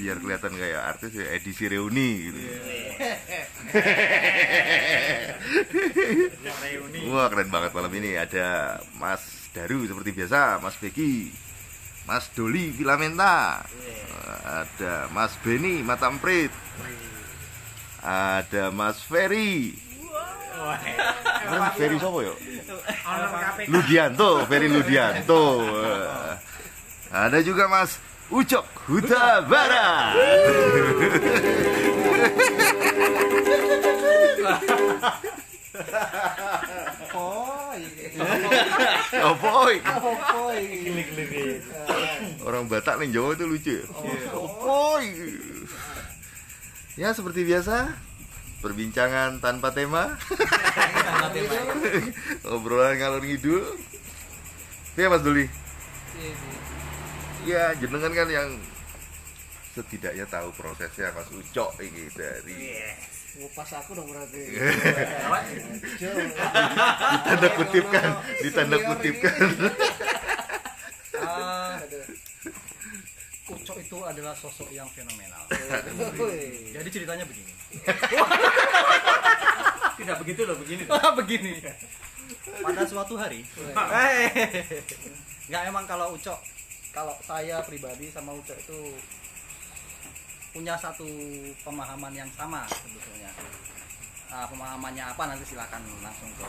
Biar kelihatan kayak artis ya edisi reuni gitu. reuni Wah keren banget malam ini. Ada Mas Daru seperti biasa, Mas Beki, Mas Doli Filamenta, ada Mas Beni Matamprit, ada Mas Ferry, Mas Ferry siapa yo? Ludianto, Ferry Ludianto. Ada juga Mas Ucok Huta Barat. Oh boy. Orang Batak nih Jawa itu lucu ya. Oh. Ya seperti biasa perbincangan tanpa tema. Obrolan ngalor ngidul. Ya Mas Duli. Ya jenengan kan yang setidaknya tahu prosesnya Mas Ucok ini dari Oh, pas aku dong berarti. ditanda kutipkan, ditanda kutipkan. Ah, Ucok itu adalah sosok yang fenomenal. Jadi ceritanya begini. tidak begitu loh begini Ah, begini. Pada suatu hari, nggak emang kalau Ucok, kalau saya pribadi sama Ucok itu punya satu pemahaman yang sama sebetulnya. Ah, pemahamannya apa nanti silakan langsung ke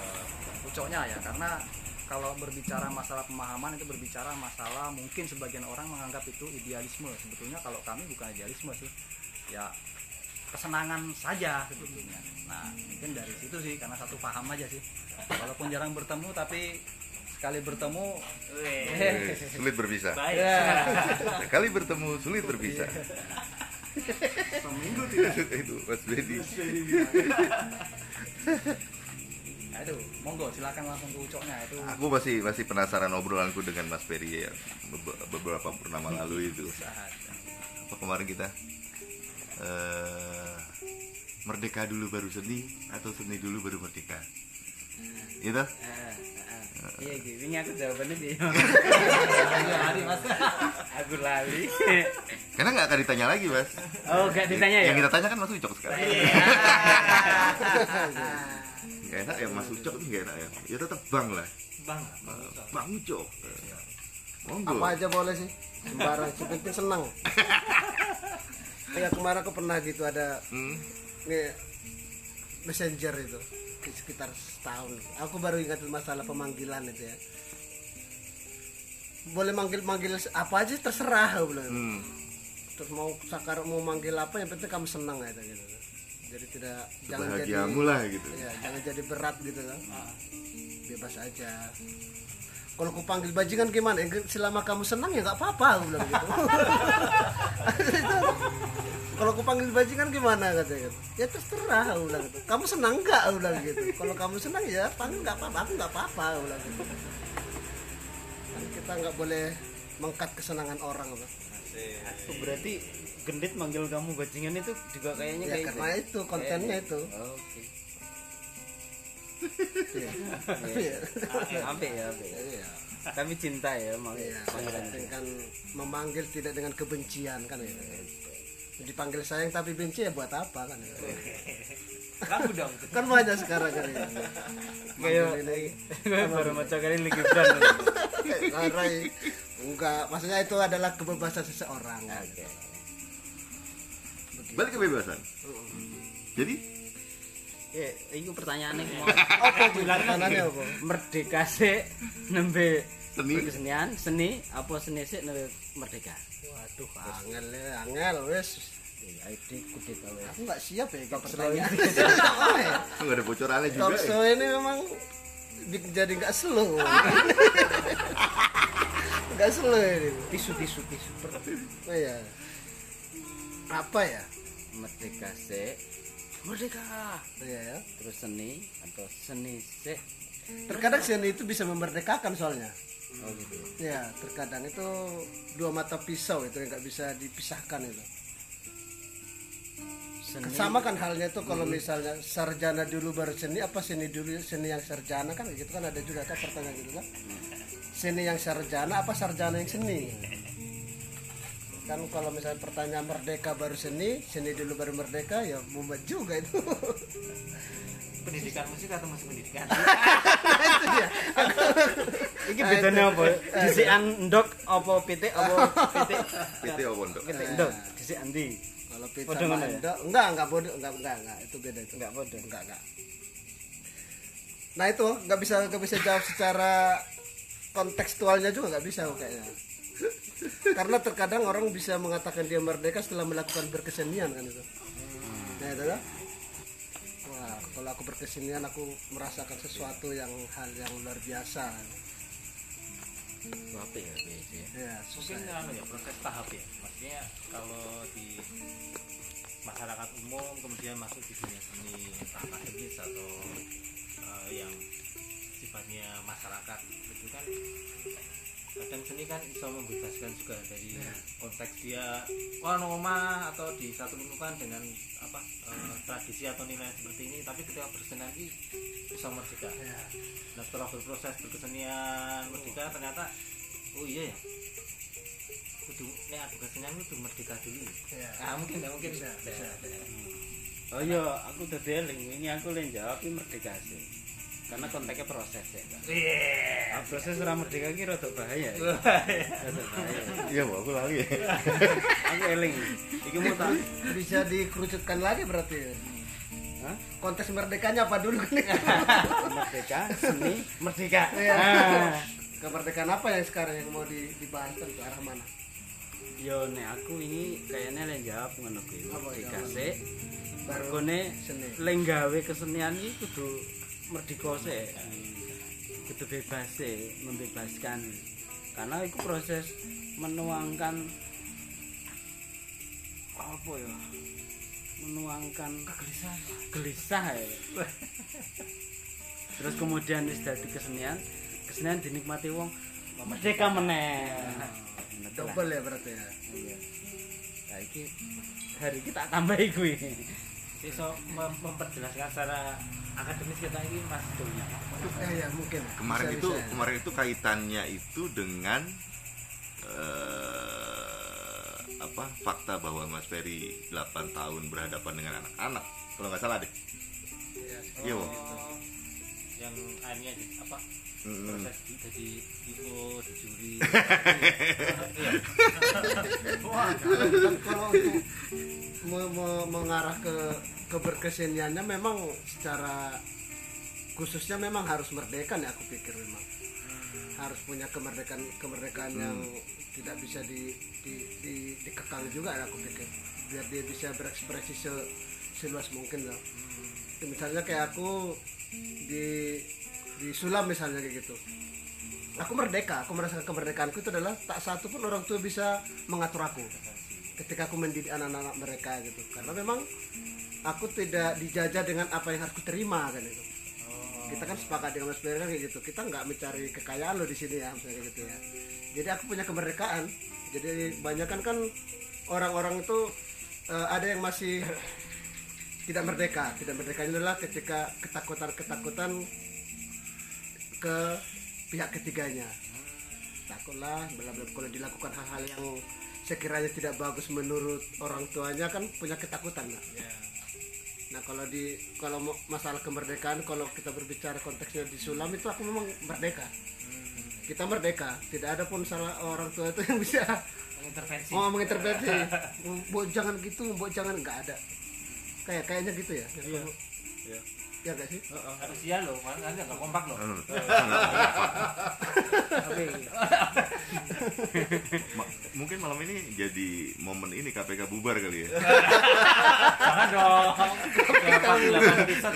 Ucoknya ya, karena kalau berbicara masalah pemahaman itu berbicara masalah mungkin sebagian orang menganggap itu idealisme sebetulnya kalau kami bukan idealisme sih ya kesenangan saja sebetulnya nah mungkin dari situ sih karena satu paham aja sih walaupun jarang bertemu tapi sekali bertemu Eh, Sulit berpisah. baik Sekali bertemu sulit berpisah. Seminggu tidak itu Mas Bedi. itu monggo silakan langsung ke ucoknya itu Aku masih masih penasaran obrolanku dengan Mas Ferry ya bebe- beberapa purnama lalu itu. Apa kemarin kita eh merdeka dulu baru seni atau seni dulu baru merdeka? Gitu? Iya gitu ini aku jawabannya dia hari mas aku lali Karena nggak akan ditanya lagi, Mas. oh gak ditanya ya Yang kita tanya kan Mas Ucok sekarang. Gak enak ya Mas Ucok ini gak enak ya. Ya tetap Bang lah. bang Bang Ucok. Monggo. Apa aja boleh sih. Sembarang, yang penting senang. Kayak kemarin aku pernah gitu ada Hmm. nge messenger itu di sekitar setahun. Aku baru ingat masalah pemanggilan itu ya. Boleh manggil-manggil apa aja terserah aku bilang. Hmm. Terus mau sakar mau manggil apa yang penting kamu senang ya gitu. Jadi tidak jangan jadi lah gitu. ya, jangan jadi berat gitu kan. Bebas aja. Kalau aku panggil bajingan gimana? Eh, Selama kamu senang ya nggak apa-apa aku bilang gitu. Kalau aku panggil bajingan gimana katanya? Ya terserah aku bilang gitu. Kamu senang nggak aku bilang gitu. Kalau kamu senang ya panggil nggak apa-apa, aku nggak apa-apa aku bilang gitu. Kan kita nggak boleh mengkat kesenangan orang apa. Oh, berarti gendit manggil kamu bajingan itu juga kayaknya Ya kayak karena gitu. itu kontennya itu. Oh, oke Iya. Iya. Apik ya. Iya. Tapi cinta ya mau Iya, panggilan penting kan memanggil tidak dengan kebencian kan ya. Dipanggil sayang tapi benci ya buat apa kan ya. Lagu dong. Kan banyak sekarang kan ya. Kayak baru maca kali lagi brand. Larai. Enggak, maksudnya itu adalah kebebasan seseorang. Oke. Balik kebebasan. Jadi Ya, ini pertanyaannya mau Apa bulanannya apa? merdeka sih nembe Seni. kesenian seni apa seni sih nembe merdeka Waduh, angel ya, angel wes. ID kudet awe Aku nggak siap ya show pertanyaan. nggak ada bocorannya juga. Ya. show ini memang jadi nggak slow. Nggak slow ini. tisu tisu tisu Oh iya. Apa ya? merdeka sih merdeka Iya ya. terus seni atau seni sih Terkadang seni itu bisa memerdekakan soalnya. oh gitu Ya, terkadang itu dua mata pisau itu yang nggak bisa dipisahkan itu. seni Sama kan halnya itu kalau misalnya sarjana dulu baru seni apa seni dulu seni yang sarjana kan gitu kan ada juga kan pertanyaan gitu kan. Seni yang sarjana apa sarjana yang seni? Kan kalau misalnya pertanyaan merdeka baru seni, seni dulu baru merdeka ya mumet juga itu. Pendidikan musik atau musik pendidikan? itu dia. iki bedanya apa disian ndok apa pitik apa pitik PT apa ndok? pitik ndok disi andi Kalau Bodoh mana ya? mandok, enggak enggak bodoh, enggak enggak enggak itu beda itu. enggak bodoh enggak enggak nah itu nggak bisa nggak bisa jawab secara kontekstualnya juga nggak bisa kayaknya karena terkadang orang bisa mengatakan dia merdeka setelah melakukan berkesenian kan itu. Nah itu kan wah kalau aku berkesenian aku merasakan sesuatu yang hal yang luar biasa. Apa ya BC ya susah. Mungkin ya. anu ya proses tahap ya. Maksudnya kalau di masyarakat umum kemudian masuk di dunia seni entah akademis atau eh, yang sifatnya masyarakat itu kan kadang seni kan bisa membebaskan juga dari konteks dia wah norma atau di satu lingkungan dengan apa eh, tradisi atau nilai seperti ini tapi ketika bersenian ini bisa merdeka. Nah setelah berproses berkesenian merdeka ternyata oh iya ya. Kudu nek aku kesenian kudu merdeka dulu Ya. ah mungkin ya mungkin. Bisa, bisa. oh iya aku udah eling ini aku yang jawab ini merdeka sih karena konteksnya proses ya kan iya Ah, proses ora merdeka ki rada bahaya ya. Rada bahaya. Iya, Bu, aku lagi. Aku eling. Iki mau tak bisa dikerucutkan lagi berarti ya. Hah? konteks merdekanya apa dulu nih merdeka, seni, merdeka. Iya. Ah. kemerdekaan apa yang sekarang yang mau di- dibahas ke arah mana Yo nek aku ini kayaknya yang jawab ngono kuwi. Sik. Baru Mergone seni. lek gawe kesenian iki kudu merdeka sik. Kudu bebas sik, membebaskan. Karena itu proses menuangkan apa ya? Menuangkan kegelisahan. Gelisah ya. Terus kemudian wis dadi kesenian, kesenian dinikmati wong merdeka meneh. Lah. double ya berarti ya Iya. Nah, iki hari iki tak tambahi kuwi. So mem- memperjelaskan secara akademis kita ini mas Donya eh ya mungkin Kemarin Bisa, itu bisa ya. kemarin itu kaitannya itu dengan eh, apa fakta bahwa Mas Ferry 8 tahun berhadapan dengan anak-anak. Kalau nggak salah deh. Iya, Bu. Oh, yang akhirnya apa. Proses di- jadi IO di juri. Dan kalau untuk me- me- mengarah ke keberkeseniannya memang secara khususnya memang harus merdeka nih aku pikir memang. Harus punya kemerdekaan kemerdekaan yang tidak bisa di, di, di- dikekang juga ya aku pikir. Biar dia bisa berekspresi se- seluas mungkin lah. Misalnya kayak aku di di sulam misalnya kayak gitu. Aku merdeka aku merasakan kemerdekaanku itu adalah tak satu pun orang tua bisa mengatur aku ketika aku mendidik anak-anak mereka gitu. Karena memang aku tidak dijajah dengan apa yang harus kuterima kan itu kita kan sepakat dengan Mas kan kayak gitu. Kita nggak mencari kekayaan loh di sini ya misalnya gitu ya. Jadi aku punya kemerdekaan. Jadi banyak kan kan orang-orang itu eh, ada yang masih tidak merdeka. Tidak merdeka ini adalah ketika ketakutan-ketakutan ke pihak ketiganya takutlah bla bla kalau dilakukan hal-hal yang sekiranya tidak bagus menurut orang tuanya kan punya ketakutan Nak. Nah kalau di kalau masalah kemerdekaan kalau kita berbicara konteksnya di sulam itu aku memang merdeka. Kita merdeka, tidak ada pun salah orang tua itu yang bisa intervensi oh mengintervensi. Mbok jangan gitu, mbok jangan nggak ada. Kayak kayaknya gitu ya. Iya. Iya. Ya nggak sih? harus iya loh kan anda nggak kompak loh mungkin malam ini jadi momen ini KPK bubar kali ya. Jangan dong. Karena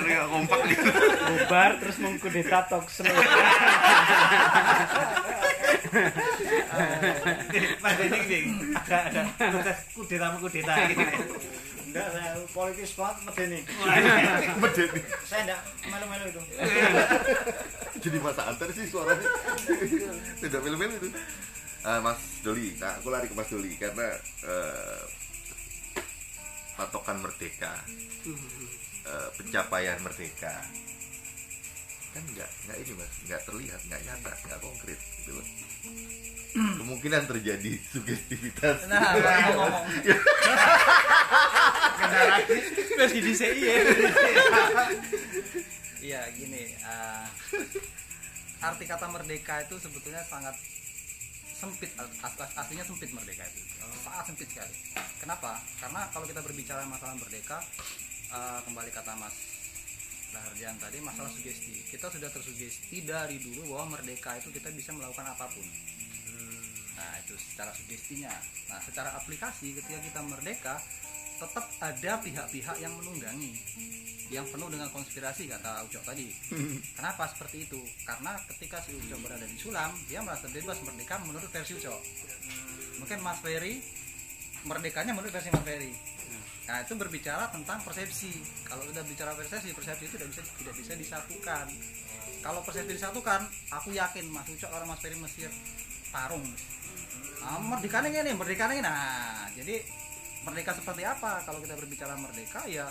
nggak kompak. Gitu bubar terus mengkudeta talk slow Mas Dening ada kudeta kudeta gitu enggak saya politis banget medeni. Medeni. saya enggak melu-melu itu. Jadi masa antar sih suaranya. Tidak mil-mil itu. Ah, Mas Doli, nah aku lari ke Mas Doli karena eh, patokan merdeka, eh, pencapaian merdeka. Kan nggak nggak ini mas nggak terlihat nggak nyata nggak konkret gitu loh kemungkinan terjadi sugestivitas. Nah kalau ngomong terus di DCI ya iya gini eh, arti kata merdeka itu sebetulnya sangat sempit aslinya sempit merdeka itu. Sangat sempit sekali. Kenapa? Karena kalau kita berbicara masalah merdeka eh, kembali kata mas Rahardian tadi masalah sugesti. Kita sudah tersugesti dari dulu bahwa merdeka itu kita bisa melakukan apa pun. Nah itu secara sugestinya. Nah secara aplikasi ketika kita merdeka tetap ada pihak-pihak yang menunggangi yang penuh dengan konspirasi kata Ucok tadi. Kenapa seperti itu? Karena ketika si Ucok berada di Sulam dia merasa bebas merdeka menurut versi Ucok. Mungkin Mas Ferry merdekanya menurut versi Mas Ferry. Nah itu berbicara tentang persepsi. Kalau udah bicara persepsi persepsi itu tidak bisa tidak bisa disatukan. Kalau persepsi disatukan aku yakin Mas Ucok kalau Mas Ferry Mesir tarung. Ah, merdeka ini merdeka ini. Nah jadi merdeka seperti apa? Kalau kita berbicara merdeka ya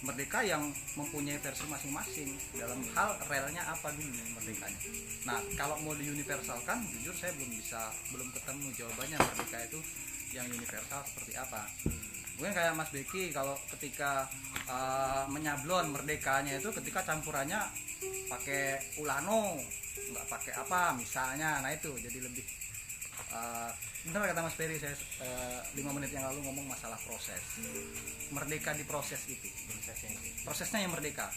merdeka yang mempunyai versi masing-masing dalam hal relnya apa dulu merdekanya. Nah kalau mau diuniversalkan jujur saya belum bisa belum ketemu jawabannya merdeka itu yang universal seperti apa. Mungkin kayak Mas Beki kalau ketika uh, menyablon merdekanya itu ketika campurannya pakai ulano nggak pakai apa misalnya. Nah itu jadi lebih uh, benar kata Mas Ferry saya uh, lima menit yang lalu ngomong masalah proses. Merdeka di proses itu. Prosesnya itu. Prosesnya yang merdeka.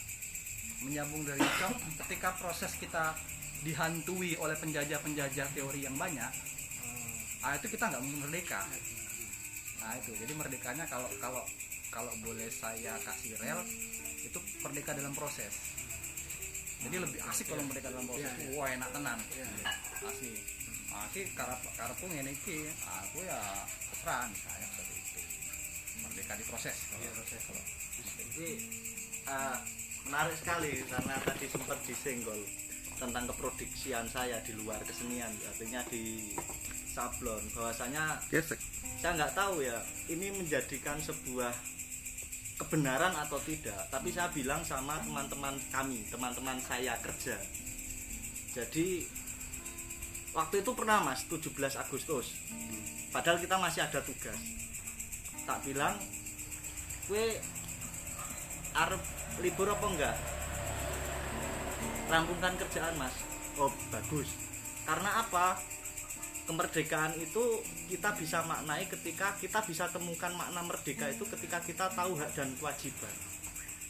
Menyambung dari itu ketika proses kita dihantui oleh penjajah-penjajah teori yang banyak ah itu kita nggak merdeka. Nah itu. Jadi merdekanya kalau kalau kalau boleh saya kasih rel itu merdeka dalam proses. Jadi lebih asik kalau merdeka dalam proses. Wah enak tenan. Asli asli karep karepku ngene iki aku ya terserah misalnya seperti itu merdeka di proses kalau proses kalau Jadi eh, menarik sekali karena tadi sempat disenggol tentang keproduksian saya di luar kesenian, artinya di sablon. Bahwasanya gesek saya nggak tahu ya ini menjadikan sebuah kebenaran atau tidak. Tapi saya bilang sama teman-teman kami, teman-teman saya kerja. Jadi waktu itu pernah mas 17 Agustus. Padahal kita masih ada tugas. Tak bilang, kue arep libur apa enggak? Rampungkan kerjaan mas. Oh bagus. Karena apa? Kemerdekaan itu kita bisa maknai ketika kita bisa temukan makna merdeka itu ketika kita tahu hak dan kewajiban.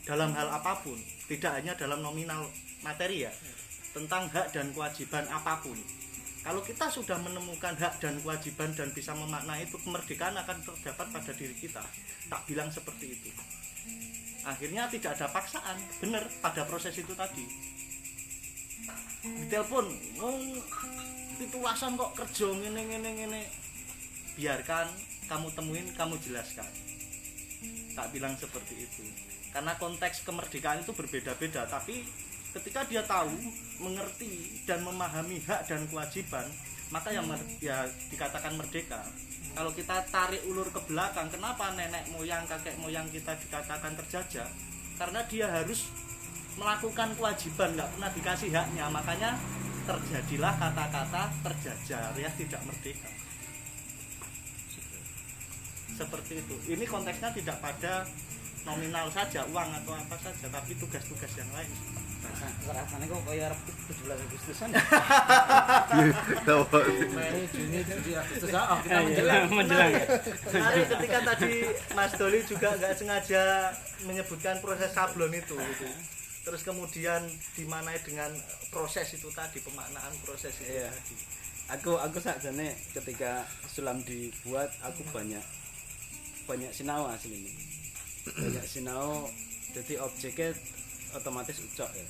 Dalam hal apa pun tidak hanya dalam nominal materi ya tentang hak dan kewajiban apa pun kalau kita sudah menemukan hak dan kewajiban dan bisa memaknai itu kemerdekaan akan terdapat pada diri kita. Tak bilang seperti itu. Akhirnya tidak ada paksaan. Bener pada proses itu tadi. Ditelepon oh, pituasan kok kerja ngene ngene ngene. Biarkan kamu temuin kamu jelaskan. Tak bilang seperti itu. Karena konteks kemerdekaan itu berbeda-beda tapi ketika dia tahu mengerti dan memahami hak dan kewajiban maka yang mer- ya dikatakan merdeka. Kalau kita tarik ulur ke belakang kenapa nenek moyang kakek moyang kita dikatakan terjajah? Karena dia harus melakukan kewajiban nggak pernah dikasih haknya. Makanya terjadilah kata-kata terjajar ya tidak merdeka. Seperti itu. Ini konteksnya tidak pada nominal saja uang atau apa saja tapi tugas-tugas yang lain rasanya kok kayak arep 17 Agustusan Tahu. Mei, Juni, Juli, Agustus. Oh, kita iya, menjelang. menjelang Menarik ketika tadi Mas Doli juga nggak sengaja menyebutkan proses sablon itu gitu. Terus kemudian dimanai dengan proses itu tadi pemaknaan proses itu Iya. tadi. aku aku sakjane ketika sulam dibuat aku banyak banyak sinau asli ini banyak sinau jadi objeknya otomatis ucok ya.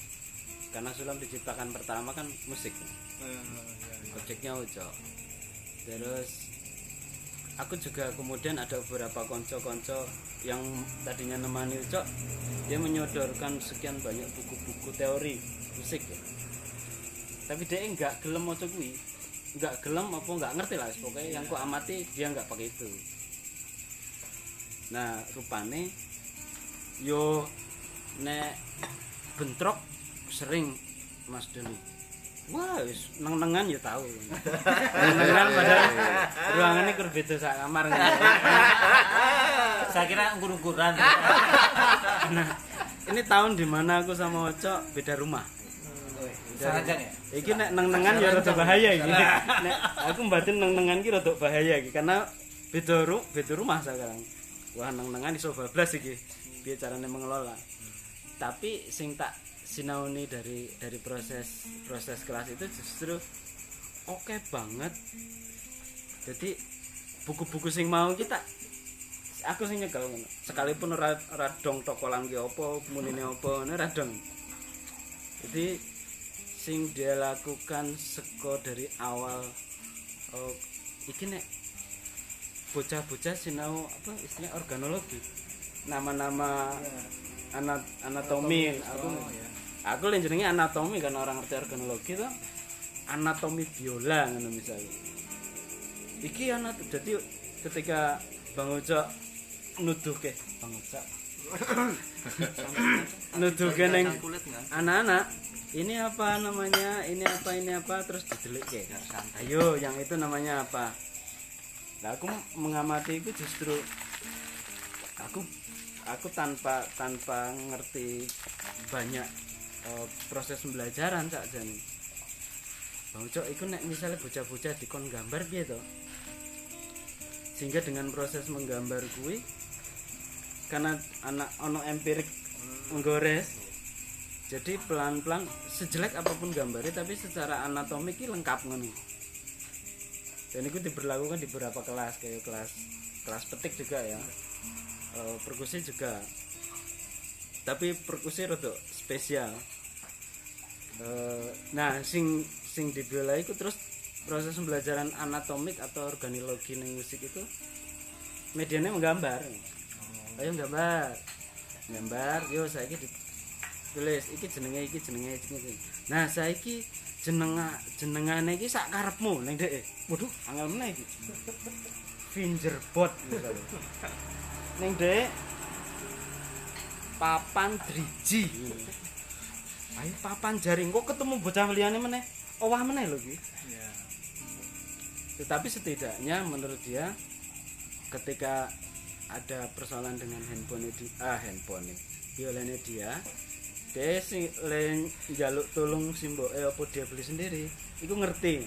Karena sulam diciptakan pertama kan musik. Objeknya ucok. Terus aku juga kemudian ada beberapa konco-konco yang tadinya nemani ucok dia menyodorkan sekian banyak buku-buku teori musik ya. Tapi dia enggak gelem mau kuwi. Enggak gelem apa enggak ngerti lah pokoknya yang ku amati dia enggak pakai itu. Nah rupane yo nek bentrok sering Mas Doni wah wis neng-nengan ya tahu neng-nengan padahal ruangannya kur beda sak kamar Saya kira ukur-ukuran. nah ini tahun dimana aku sama Oco beda rumah Sarajang ya? Iki nek neng-nengan ya rada bahaya iki. Nek aku mbatin neng-nengan ki rada bahaya iki karena beda ru beda rumah sekarang. Wah neng-nengan iso bablas iki. Piye carane mengelola. Tapi sing tak sinauni dari dari proses proses kelas itu justru oke banget. Jadi buku-buku sing mau kita aku sing nyekel. Sekalipun ora ora dong tokolan ki apa, munine apa, ngono ora dong. Jadi sing dia lakukan seko dari awal oh, iki nek bocah-bocah sinau apa istilahnya organologi nama-nama anat anatomi. Aku aku yang jenenge anatomi kan orang ngerti organologi tuh anatomi biola ngono misalnya iki anat jadi ketika Bang Ucok nuduh ke Bang Ucok nuduh ke neng anak-anak ini apa namanya? Ini apa ini apa? Terus didelik ke ayo yang itu namanya apa? Nah aku mengamati itu justru aku aku tanpa tanpa ngerti banyak eh, proses pembelajaran saja nih bang cok itu nek misalnya bocah-bocah dikon gambar to? Sehingga dengan proses menggambar kuwi karena anak ono empirik menggores. Jadi pelan-pelan sejelek apa pun gambarnya tapi secara anatomik ini lengkap ngono. Dan itu diberlakukan di beberapa kelas kayak kelas kelas petik juga ya Eh, perkusi juga. Tapi perkusi rada spesial. Eh, nah sing sing di biola itu terus proses pembelajaran anatomik atau organilogi ning musik itu medianya menggambar. Ayo gambar. Gambar yo saya tulis iki jenenge iki jenenge iki nah saiki jenenga jenengane iki sak karepmu ning dhek waduh. Angel meneh iki. Fingerbot misalnya ning dhek papan driji. Ayo papan jaring. Kok ketemu bocah liyane meneh? Owah meneh lho iki. Tetapi setidaknya menurut dia ketika ada persoalan dengan handphone di ah handphone violenya dia dia sing len jaluk tolong simbo eh apa dia beli sendiri itu ngerti.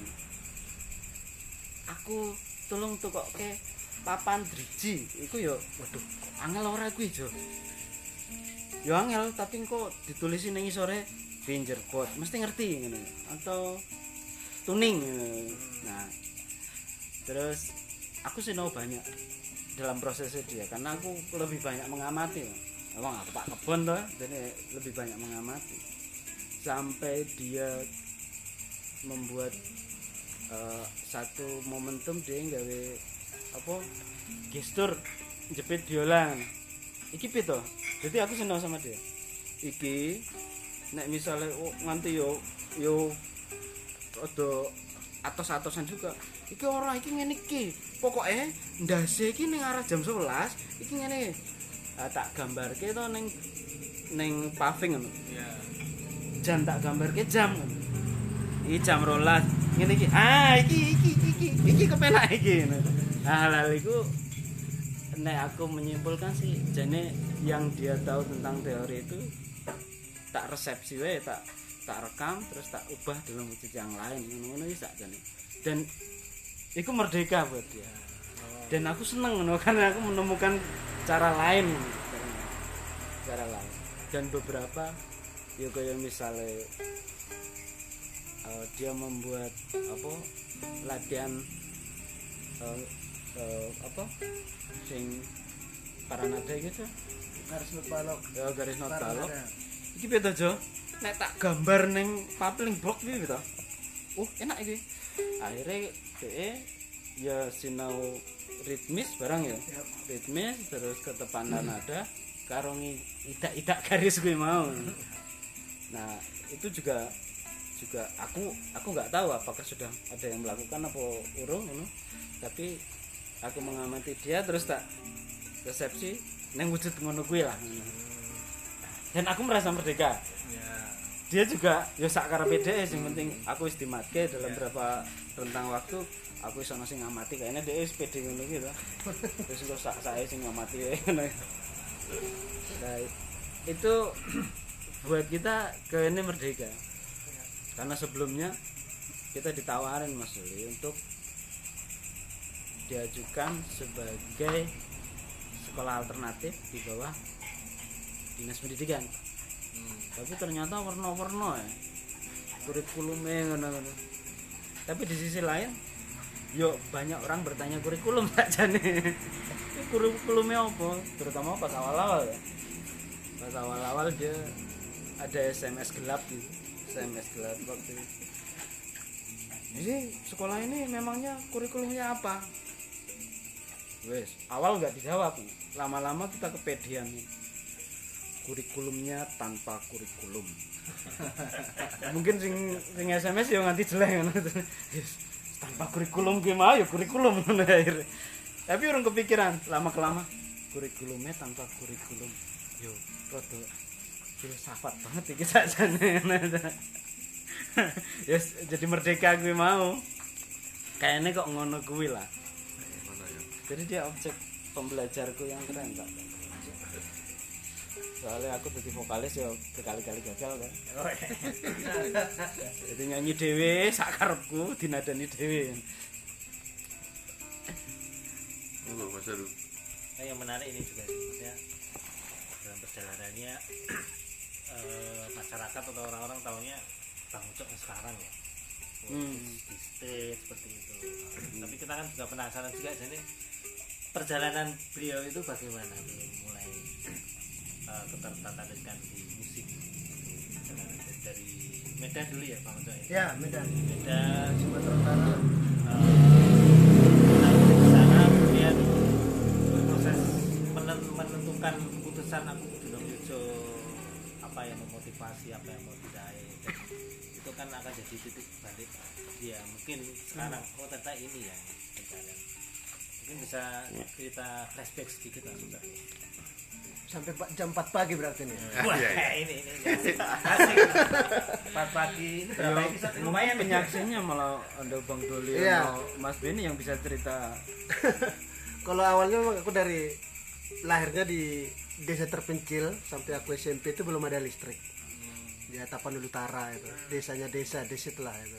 Aku tolong tuh kok ke papan driji. Iku yo waduh angel ora kuwi jo? Yo angel tapi kok ditulisin ning sore fingerbot mesti ngerti ngono atau tuning nah terus aku sih tahu banyak dalam prosesnya dia karena aku lebih banyak mengamati. Emang aku pak kebon toh jadi lebih banyak mengamati. Sampai dia membuat eh, satu momentum dia nggawe apa? Gestur jepit biola iki pito jadi aku senang sama dia. Iki nek misalnya oh, nganti yo yo ada atos-atosan juga. Iki ora iki ngene iki. Pokoke ndase iki ning arah jam 11 iki ngene. Ah, tak gambarke to ning ning paving ngono. Iya. jam tak gambar ke jam iki jam rolas. Ngene iki. Ah iki iki iki iki iki kepenak iki ngono. Nah hal-hal itu nek aku menyimpulkan sih jane yang dia tahu tentang teori itu tak resepsi wae tak tak rekam terus tak ubah dalam wujud yang lain ngono-ngono iki sak dan itu merdeka buat dia. Dan aku seneng ngono karena aku menemukan cara lain cara, lain. Dan beberapa ya kayak misalnya eh, dia membuat apa latihan eh, eh, apa? Sing paranada gitu Garis not balok. ya garis not balok iki piye to Jo. Nek tak gambar ning papling box piye to uh enak iki. Akhirnya DE ya sinau ritmis barang ya. Ritmis terus ketepatan nada karungi idak-idak garis gue mau. Nah itu juga juga aku aku nggak tahu apakah sudah ada yang melakukan apa urung ngono. tapi aku mengamati dia terus tak resepsi neng wujud ngono gue lah. Dan aku merasa merdeka. Iya. dia juga ya sak karepe dhewe sing penting aku wis dimatke dalam berapa rentang waktu aku iso sing ngamati. Kayaknya dia pede ngono to. Terus kok sak sae sing ngamati ngono. Nah itu buat kita ke ini merdeka. Karena sebelumnya kita ditawarin Mas Luli untuk diajukan sebagai sekolah alternatif di bawah dinas pendidikan. Tapi ternyata warna-warna ya. Kurikulumnya ngono-ngono tapi di sisi lain yuk banyak orang bertanya kurikulum saja nih kurikulumnya apa? Terutama pas awal-awal ya. Pas awal-awal dia ada SMS gelap gitu. SMS gelap waktu itu. jadi sekolah ini memangnya kurikulumnya apa wes. Awal nggak dijawab. Lama-lama kita kepedean. Nih kurikulumnya tanpa kurikulum. Mungkin sing sing SMS ya nganti jelek Yes, tanpa kurikulum gue mau ya kurikulum akhirnya. Tapi orang kepikiran lama kelama kurikulumnya tanpa kurikulum. Yo rada filsafat banget iki sakjane yes jadi merdeka gue mau. Kayaknya kok ngono gue lah. ya? Jadi dia objek pembelajarku yang keren tak soalnya aku jadi vokalis ya berkali-kali gagal kan. Jadi nyanyi dewe sakarepku dinadani dewe Monggo Mas Aru. Nah, yang menarik ini juga sih, maksudnya dalam perjalanannya eh, masyarakat atau orang-orang tahunya Bang Ucok sekarang ya. Hmm. di stage seperti itu. Tapi kita kan juga penasaran juga jadi perjalanan beliau itu bagaimana beliau mulai eh, ketertarikan di musik. Perjalanan dari Medan dulu ya Bang Ucok ya Ya, Medan. Medan Sumatera Utara. Nah, di sana kemudian proses menen- menentukan keputusan aku Yojo apa yang memotivasi apa yang mau tidak itu kan akan jadi titik balik. Dia mungkin sekarang oh ternyata ini ya pencarian mungkin bisa cerita flashback sedikit lah sudah Sampai pa- jam 4 pagi berarti nih. wah iya, iya. ini ini asik asik empat pagi ini berapa episode ini? lumayan penyaksinya malah ada Bang Doli Iya. Mas Beni yang bisa cerita Kalau awalnya memang aku dari lahirnya di desa terpencil sampai aku SMP itu belum ada listrik. Di Tapanuli Utara itu. Desanya desa, desit lah itu.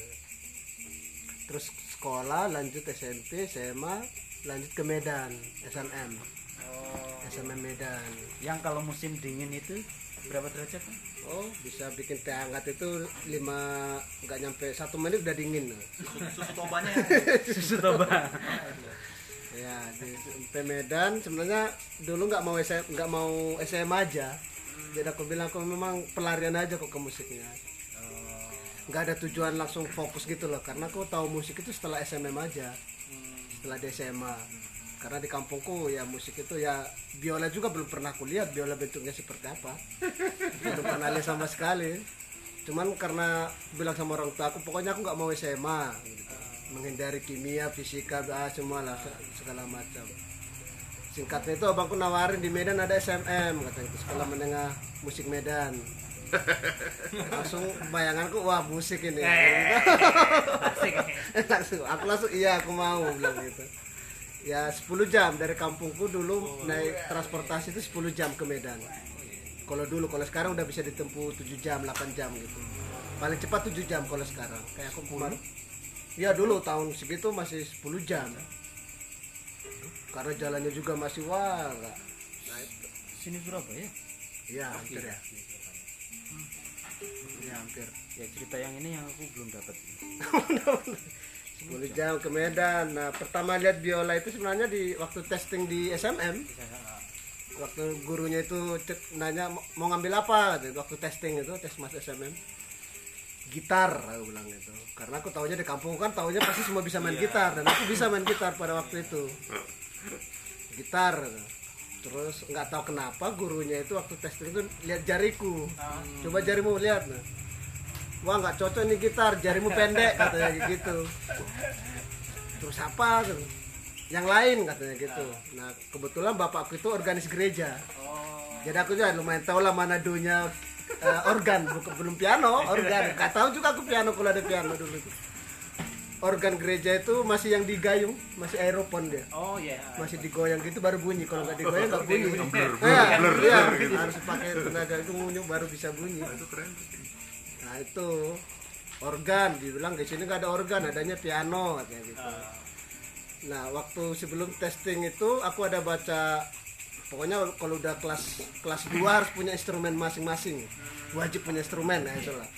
Terus sekolah, lanjut SMP, SMA, lanjut ke Medan, SNM. SNM Medan. yang kalau musim dingin itu berapa derajat kan? Oh, bisa bikin teh hangat itu lima nggak nyampe satu menit udah dingin. susu tobanya susu toba Ya, di SMP Medan sebenarnya dulu nggak mau SM, nggak mau SMA aja. Jadi aku bilang aku memang pelarian aja kok ke musiknya. Nggak ada tujuan langsung fokus gitu loh, karena aku tahu musik itu setelah SMM aja, setelah di SMA. Karena di kampungku ya musik itu ya biola juga belum pernah aku lihat biola bentuknya seperti apa. belum pernah lihat sama sekali. Cuman karena bilang sama orang tua aku pokoknya aku nggak mau SMA. gitu menghindari kimia, fisika, ah, semua lah se- segala macam. singkatnya itu abangku nawarin di Medan ada SMM katanya itu sekolah menengah musik Medan langsung bayanganku wah musik ini. Langsung aku langsung iya aku mau bilang gitu. Ya 10 jam dari kampungku dulu naik transportasi itu 10 jam ke Medan. Kalau dulu kalau sekarang udah bisa ditempuh 7 jam 8 jam gitu. Paling cepat 7 jam kalau sekarang. Kayak aku kemarin. Ya dulu tahun segitu masih 10 jam. Karena jalannya juga masih wah nah itu Sini Surabaya. ya hampir ya ya hampir. Ya cerita yang ini yang aku belum dapat. 10 jam ke Medan. Nah pertama lihat biola itu sebenarnya di waktu testing di SMM waktu gurunya itu cek- nanya "Mau- ngambil apa? Gitu. waktu testing itu tes mas SMM gitar aku bilang gitu. Karena aku tahunya di kampung kan tahunya pasti semua bisa main gitar. Dan aku bisa main gitar pada waktu itu. Gitar gitu. Terus nggak tahu kenapa gurunya itu waktu testing itu lihat jariku. Coba jarimu lihat nah. Wah nggak cocok nih gitar jarimu pendek katanya gitu. Terus apa tuh? Yang lain katanya gitu. Nah kebetulan bapakku itu organis gereja. Jadi aku juga lumayan tahu lah mana dunya eh, organ. Bukan belum piano organ. Nggak tahu juga aku piano kalau ada piano dulu. itu organ gereja itu masih yang digayung masih aeropon dia. Oh ya masih digoyang gitu baru bunyi. Kalau nggak digoyang nggak bunyi. Blur, Iya, blur, iya, blur gitu. harus pakai tenaga itu ngunyuk baru bisa bunyi. Nah, itu keren nah itu organ. Dibilang di sini nggak ada organ adanya piano katanya gitu. Nah waktu sebelum testing itu aku ada baca pokoknya kalau udah kelas kelas 2 harus punya instrumen masing-masing. Wajib punya instrumen ya itulah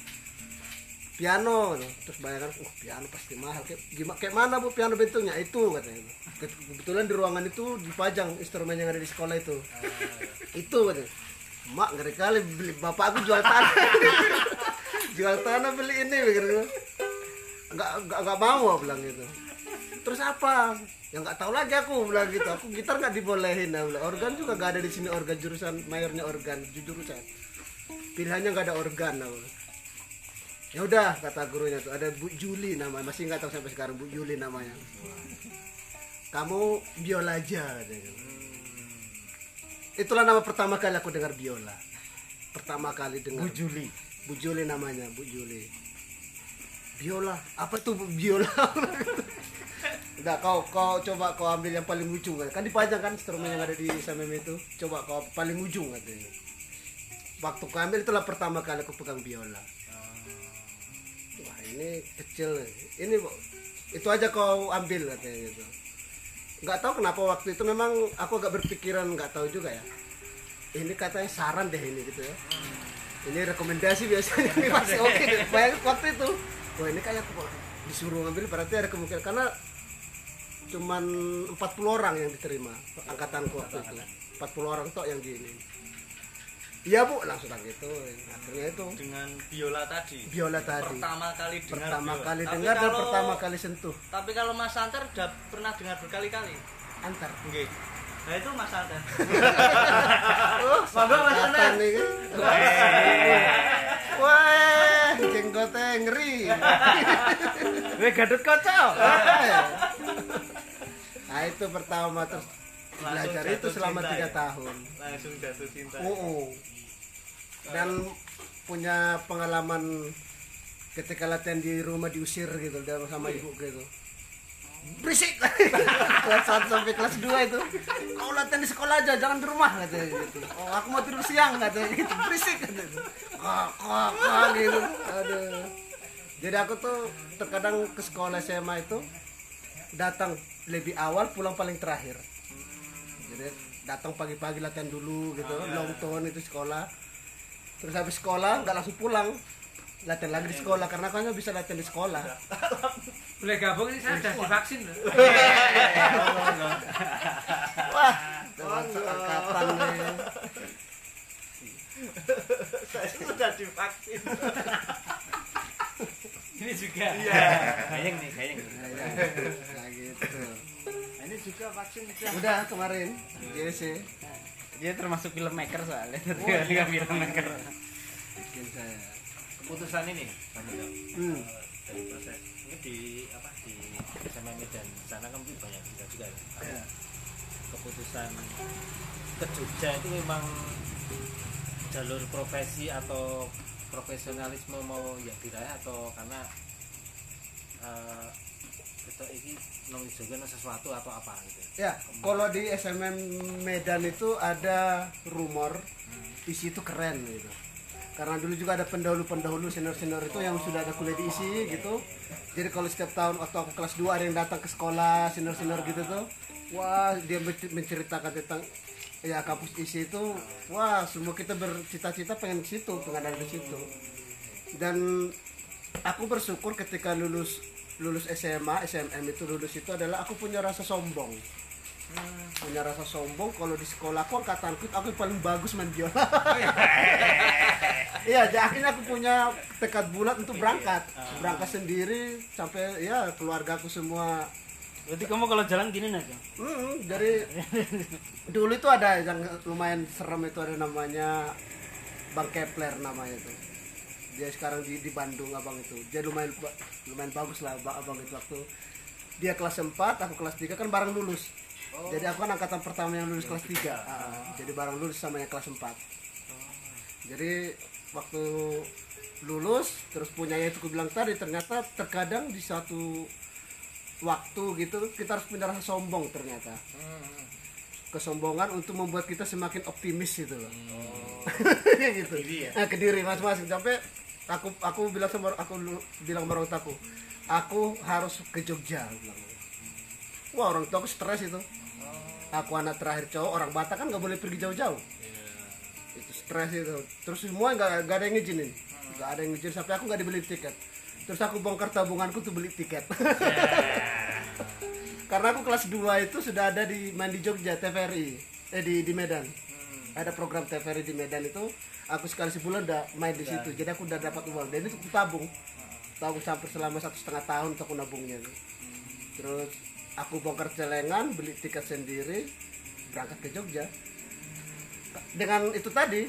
piano terus bayangkan uh piano pasti mahal. Kayak gimana kayak mana bu piano bentuknya? Itu katanya Ke- kebetulan di ruangan itu dipajang instrumen yang ada di sekolah itu. Itu katanya. Mak ngeri kali beli bapak aku jual tanah. Jual tanah beli ini pikir gue. nggak nggak nggak mau bilang gitu. Terus apa? Yang nggak tahu lagi aku bilang gitu. Aku gitar nggak dibolehin bilang. organ juga nggak ada di sini organ jurusan mayornya organ jurusan. Pilihannya nggak ada organ aku bilang. Ya udah kata gurunya tuh ada Bu Juli namanya masih nggak tahu sampai sekarang Bu Juli namanya kamu biola aja katanya. itulah nama pertama kali aku dengar biola pertama kali dengar Bu Juli Bu Juli namanya Bu Juli biola apa tuh Bu biola Udah kau kau coba kau ambil yang paling ujung kan. Kan dipajang kan instrumen yang ada di SMM itu. Coba kau paling ujung katanya. Waktu kau ambil itulah pertama kali aku pegang biola. Ini kecil. Ini itu aja kau ambil katanya gitu. Nggak tahu kenapa waktu itu memang aku agak berpikiran nggak tahu juga ya. Ini katanya saran deh ini gitu ya. Ini rekomendasi biasanya ini masih oke deh. Bayangin waktu itu. Wah ini kayak aku disuruh ngambil berarti ada kemungkinan karena cuman 40 orang yang diterima angkatanku waktu itu 40 orang tok yang di ini iya bu. Langsung gitu. Akhirnya itu. Dengan biola tadi. Biola tadi. Pertama kali dengar pertama biola. kali Tapi dengar dan kalau- pertama kali sentuh. Tapi kalau Mas Antar udah pernah dengar berkali-kali? Antar. Nggih. nah itu Mas Antar. Oh Monggo, Mas Antar. wah jenggotnya ngeri. Weh gadut kocok. nah itu pertama terus Langsung belajar itu selama tiga ya? tahun. Langsung jatuh cinta Oh, oh. dan punya pengalaman ketika latihan di rumah diusir gitu dan sama ibu gitu. Berisik. Kelas 1 sampai kelas 2 itu. Kau latihan di sekolah aja jangan di rumah katanya gitu. Oh aku mau tidur siang katanya gitu. Berisik katanya kok kok kok gitu. Aduh. Jadi aku tuh terkadang ke sekolah SMA itu datang lebih awal pulang paling terakhir jadi datang pagi-pagi latihan dulu gitu long ton itu sekolah. Terus habis sekolah nggak langsung pulang. Latihan lagi di sekolah karena kan nggak bisa latihan di sekolah. Boleh gabung ini saya sudah divaksin loh. Wah. Termasuk angkatan nih. Saya sudah divaksin. Ini juga. Gayeng nih gayeng. Nah gitu juga vaksin sudah. udah kemarin JC Dia termasuk filmmaker soalnya. Dia filmmaker. bikin saya keputusan ini hmm. dari proses ini di apa di SMA Medan sana kan banyak juga juga ya keputusan ke Jogja itu memang jalur profesi atau profesionalisme mau yang diraih atau karena kita ini nong sesuatu atau apa gitu Ya, kalau di SMM Medan itu ada rumor isi itu keren gitu. Karena dulu juga ada pendahulu-pendahulu senior-senior itu yang sudah ada kuliah di isi gitu. Jadi kalau setiap tahun waktu aku kelas 2 ada yang datang ke sekolah senior-senior gitu tuh, wah dia menc- menceritakan tentang ya kampus isi itu, wah semua kita bercita-cita pengen ke situ, pengen ada di situ. Dan aku bersyukur ketika lulus lulus SMA, SMM itu lulus itu adalah aku punya rasa sombong punya rasa sombong kalau di sekolah aku angkatanku aku yang paling bagus main biola iya jadi akhirnya aku punya tekad bulat untuk berangkat berangkat sendiri sampai ya keluarga aku semua Berarti kamu kalau jalan gini aja. Hmm, dari dulu itu ada yang lumayan serem itu ada namanya Bang Kepler namanya itu. Dia sekarang di, di Bandung abang itu. Dia lumayan lumayan bagus lah Bang- abang itu waktu dia kelas 4, aku kelas 3 kan bareng lulus. Jadi aku kan angkatan pertama yang lulus kelas 3. Ah, jadi bareng lulus sama yang kelas 4. Jadi waktu lulus terus punya itu aku bilang tadi ternyata terkadang di satu waktu gitu kita harus punya rasa sombong ternyata. Kesombongan untuk membuat kita semakin optimis gitu loh. Gitu. Nah, ke diri masing-masing sampai aku aku bilang sama aku bilang sama orang tuaku aku harus ke Jogja bilang. wah orang tua aku stres itu. Aku anak terakhir cowok orang Batak kan nggak boleh pergi jauh-jauh. Itu stres itu. Terus semua nggak nggak ada yang ngizinin. Nggak ada yang ngizinin sampai aku nggak dibeli tiket. Terus aku bongkar tabunganku tuh beli tiket. Karena aku kelas 2 itu sudah ada di main di Jogja TVRI eh di di Medan ada program TVRI di Medan itu aku sekali sebulan udah main di situ jadi aku udah dapat uang. Dan itu aku tabung. Tabung sampai selama satu setengah tahun aku nabungnya. Terus aku bongkar celengan beli tiket sendiri berangkat ke Jogja. Dengan itu tadi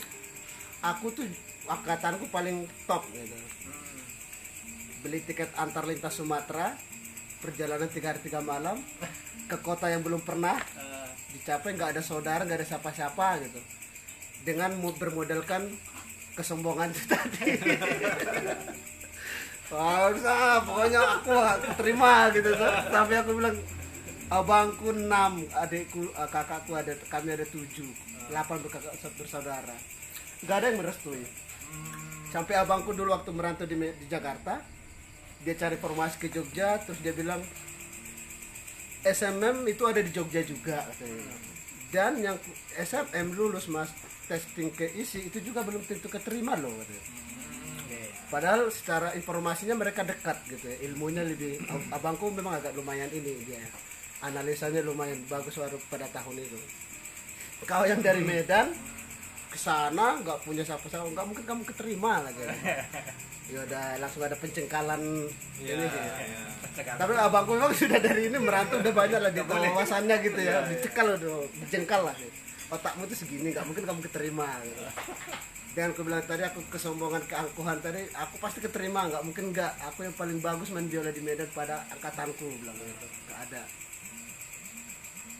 aku tuh angkatanku paling top gitu. Beli tiket antar lintas Sumatera perjalanan tiga hari tiga malam ke kota yang belum pernah dicapai nggak ada saudara nggak ada siapa-siapa gitu dengan mo- bermodalkan kesombongan itu tadi Wah, pokoknya aku terima gitu. Sampai aku bilang abangku enam, adikku, eh, kakakku ada, kami ada tujuh, delapan bersaudara. Gak ada yang merestui. Sampai abangku dulu waktu merantau di, di Jakarta, dia cari formasi ke Jogja, terus dia bilang SMM itu ada di Jogja juga katanya. Dan yang SMM lulus mas testing ke isi itu juga belum tentu keterima loh katanya. Padahal secara informasinya mereka dekat gitu ya. Ilmunya lebih ab- abangku memang agak lumayan ini dia. Analisanya lumayan bagus pada tahun itu. Kau yang dari Medan ke sana nggak punya siapa-siapa nggak mungkin kamu keterima lagi. Ya udah langsung ada pencengkalan ini sih. Tapi abangku memang sudah dari ini merantau udah banyak lah di wawasannya gitu ya. Dicekal udah, dijengkal lah. Otakmu tuh segini nggak mungkin kamu keterima. Gitu dengan aku bilang tadi aku kesombongan keangkuhan tadi aku pasti keterima nggak mungkin nggak aku yang paling bagus main biola di Medan pada angkatanku bilang gitu nggak ada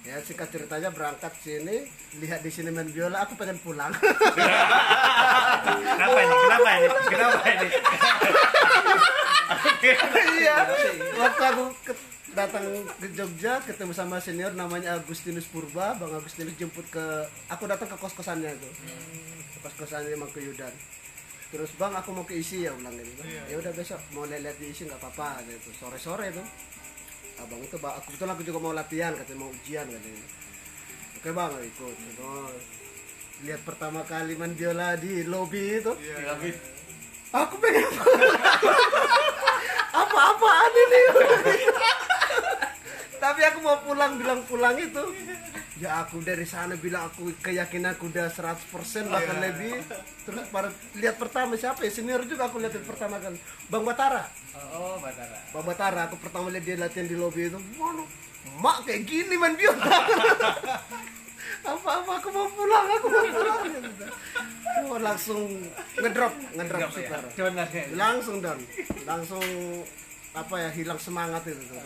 ya singkat ceritanya berangkat sini lihat di sini main biola aku pengen pulang. Kenapa ini? Kenapa ini? Kenapa ini? Iya. Waktu aku ke- datang ke Jogja ketemu sama senior namanya Agustinus Purba. Bang Agustinus jemput ke aku datang ke kos kosannya tuh kos kosannya emang ke Yudan terus bang aku mau ke isi ya bilang gitu. Ya udah besok mau lihat di isi nggak apa-apa gitu. Sore sore tuh abang itu Bang, aku betul aku juga mau latihan katanya mau ujian katanya. Oke bang ikut. Oh, lihat pertama kali main biola di lobby itu. Aku pengen apa-apaan ini tapi aku mau pulang bilang pulang itu. Ya aku dari sana bilang aku keyakinan aku udah 100% bahkan lebih. Terus pada lihat pertama siapa ya? Senior juga aku lihat pertama kan. Bang Batara. Oh Batara. Bang Batara aku pertama lihat dia latihan di lobby itu. Mana mak kayak gini main biola apa-apa aku mau pulang aku mau pulang. Oh, langsung ngedrop ngedrop saudara langsung dan langsung apa ya hilang semangat itu. Tuh.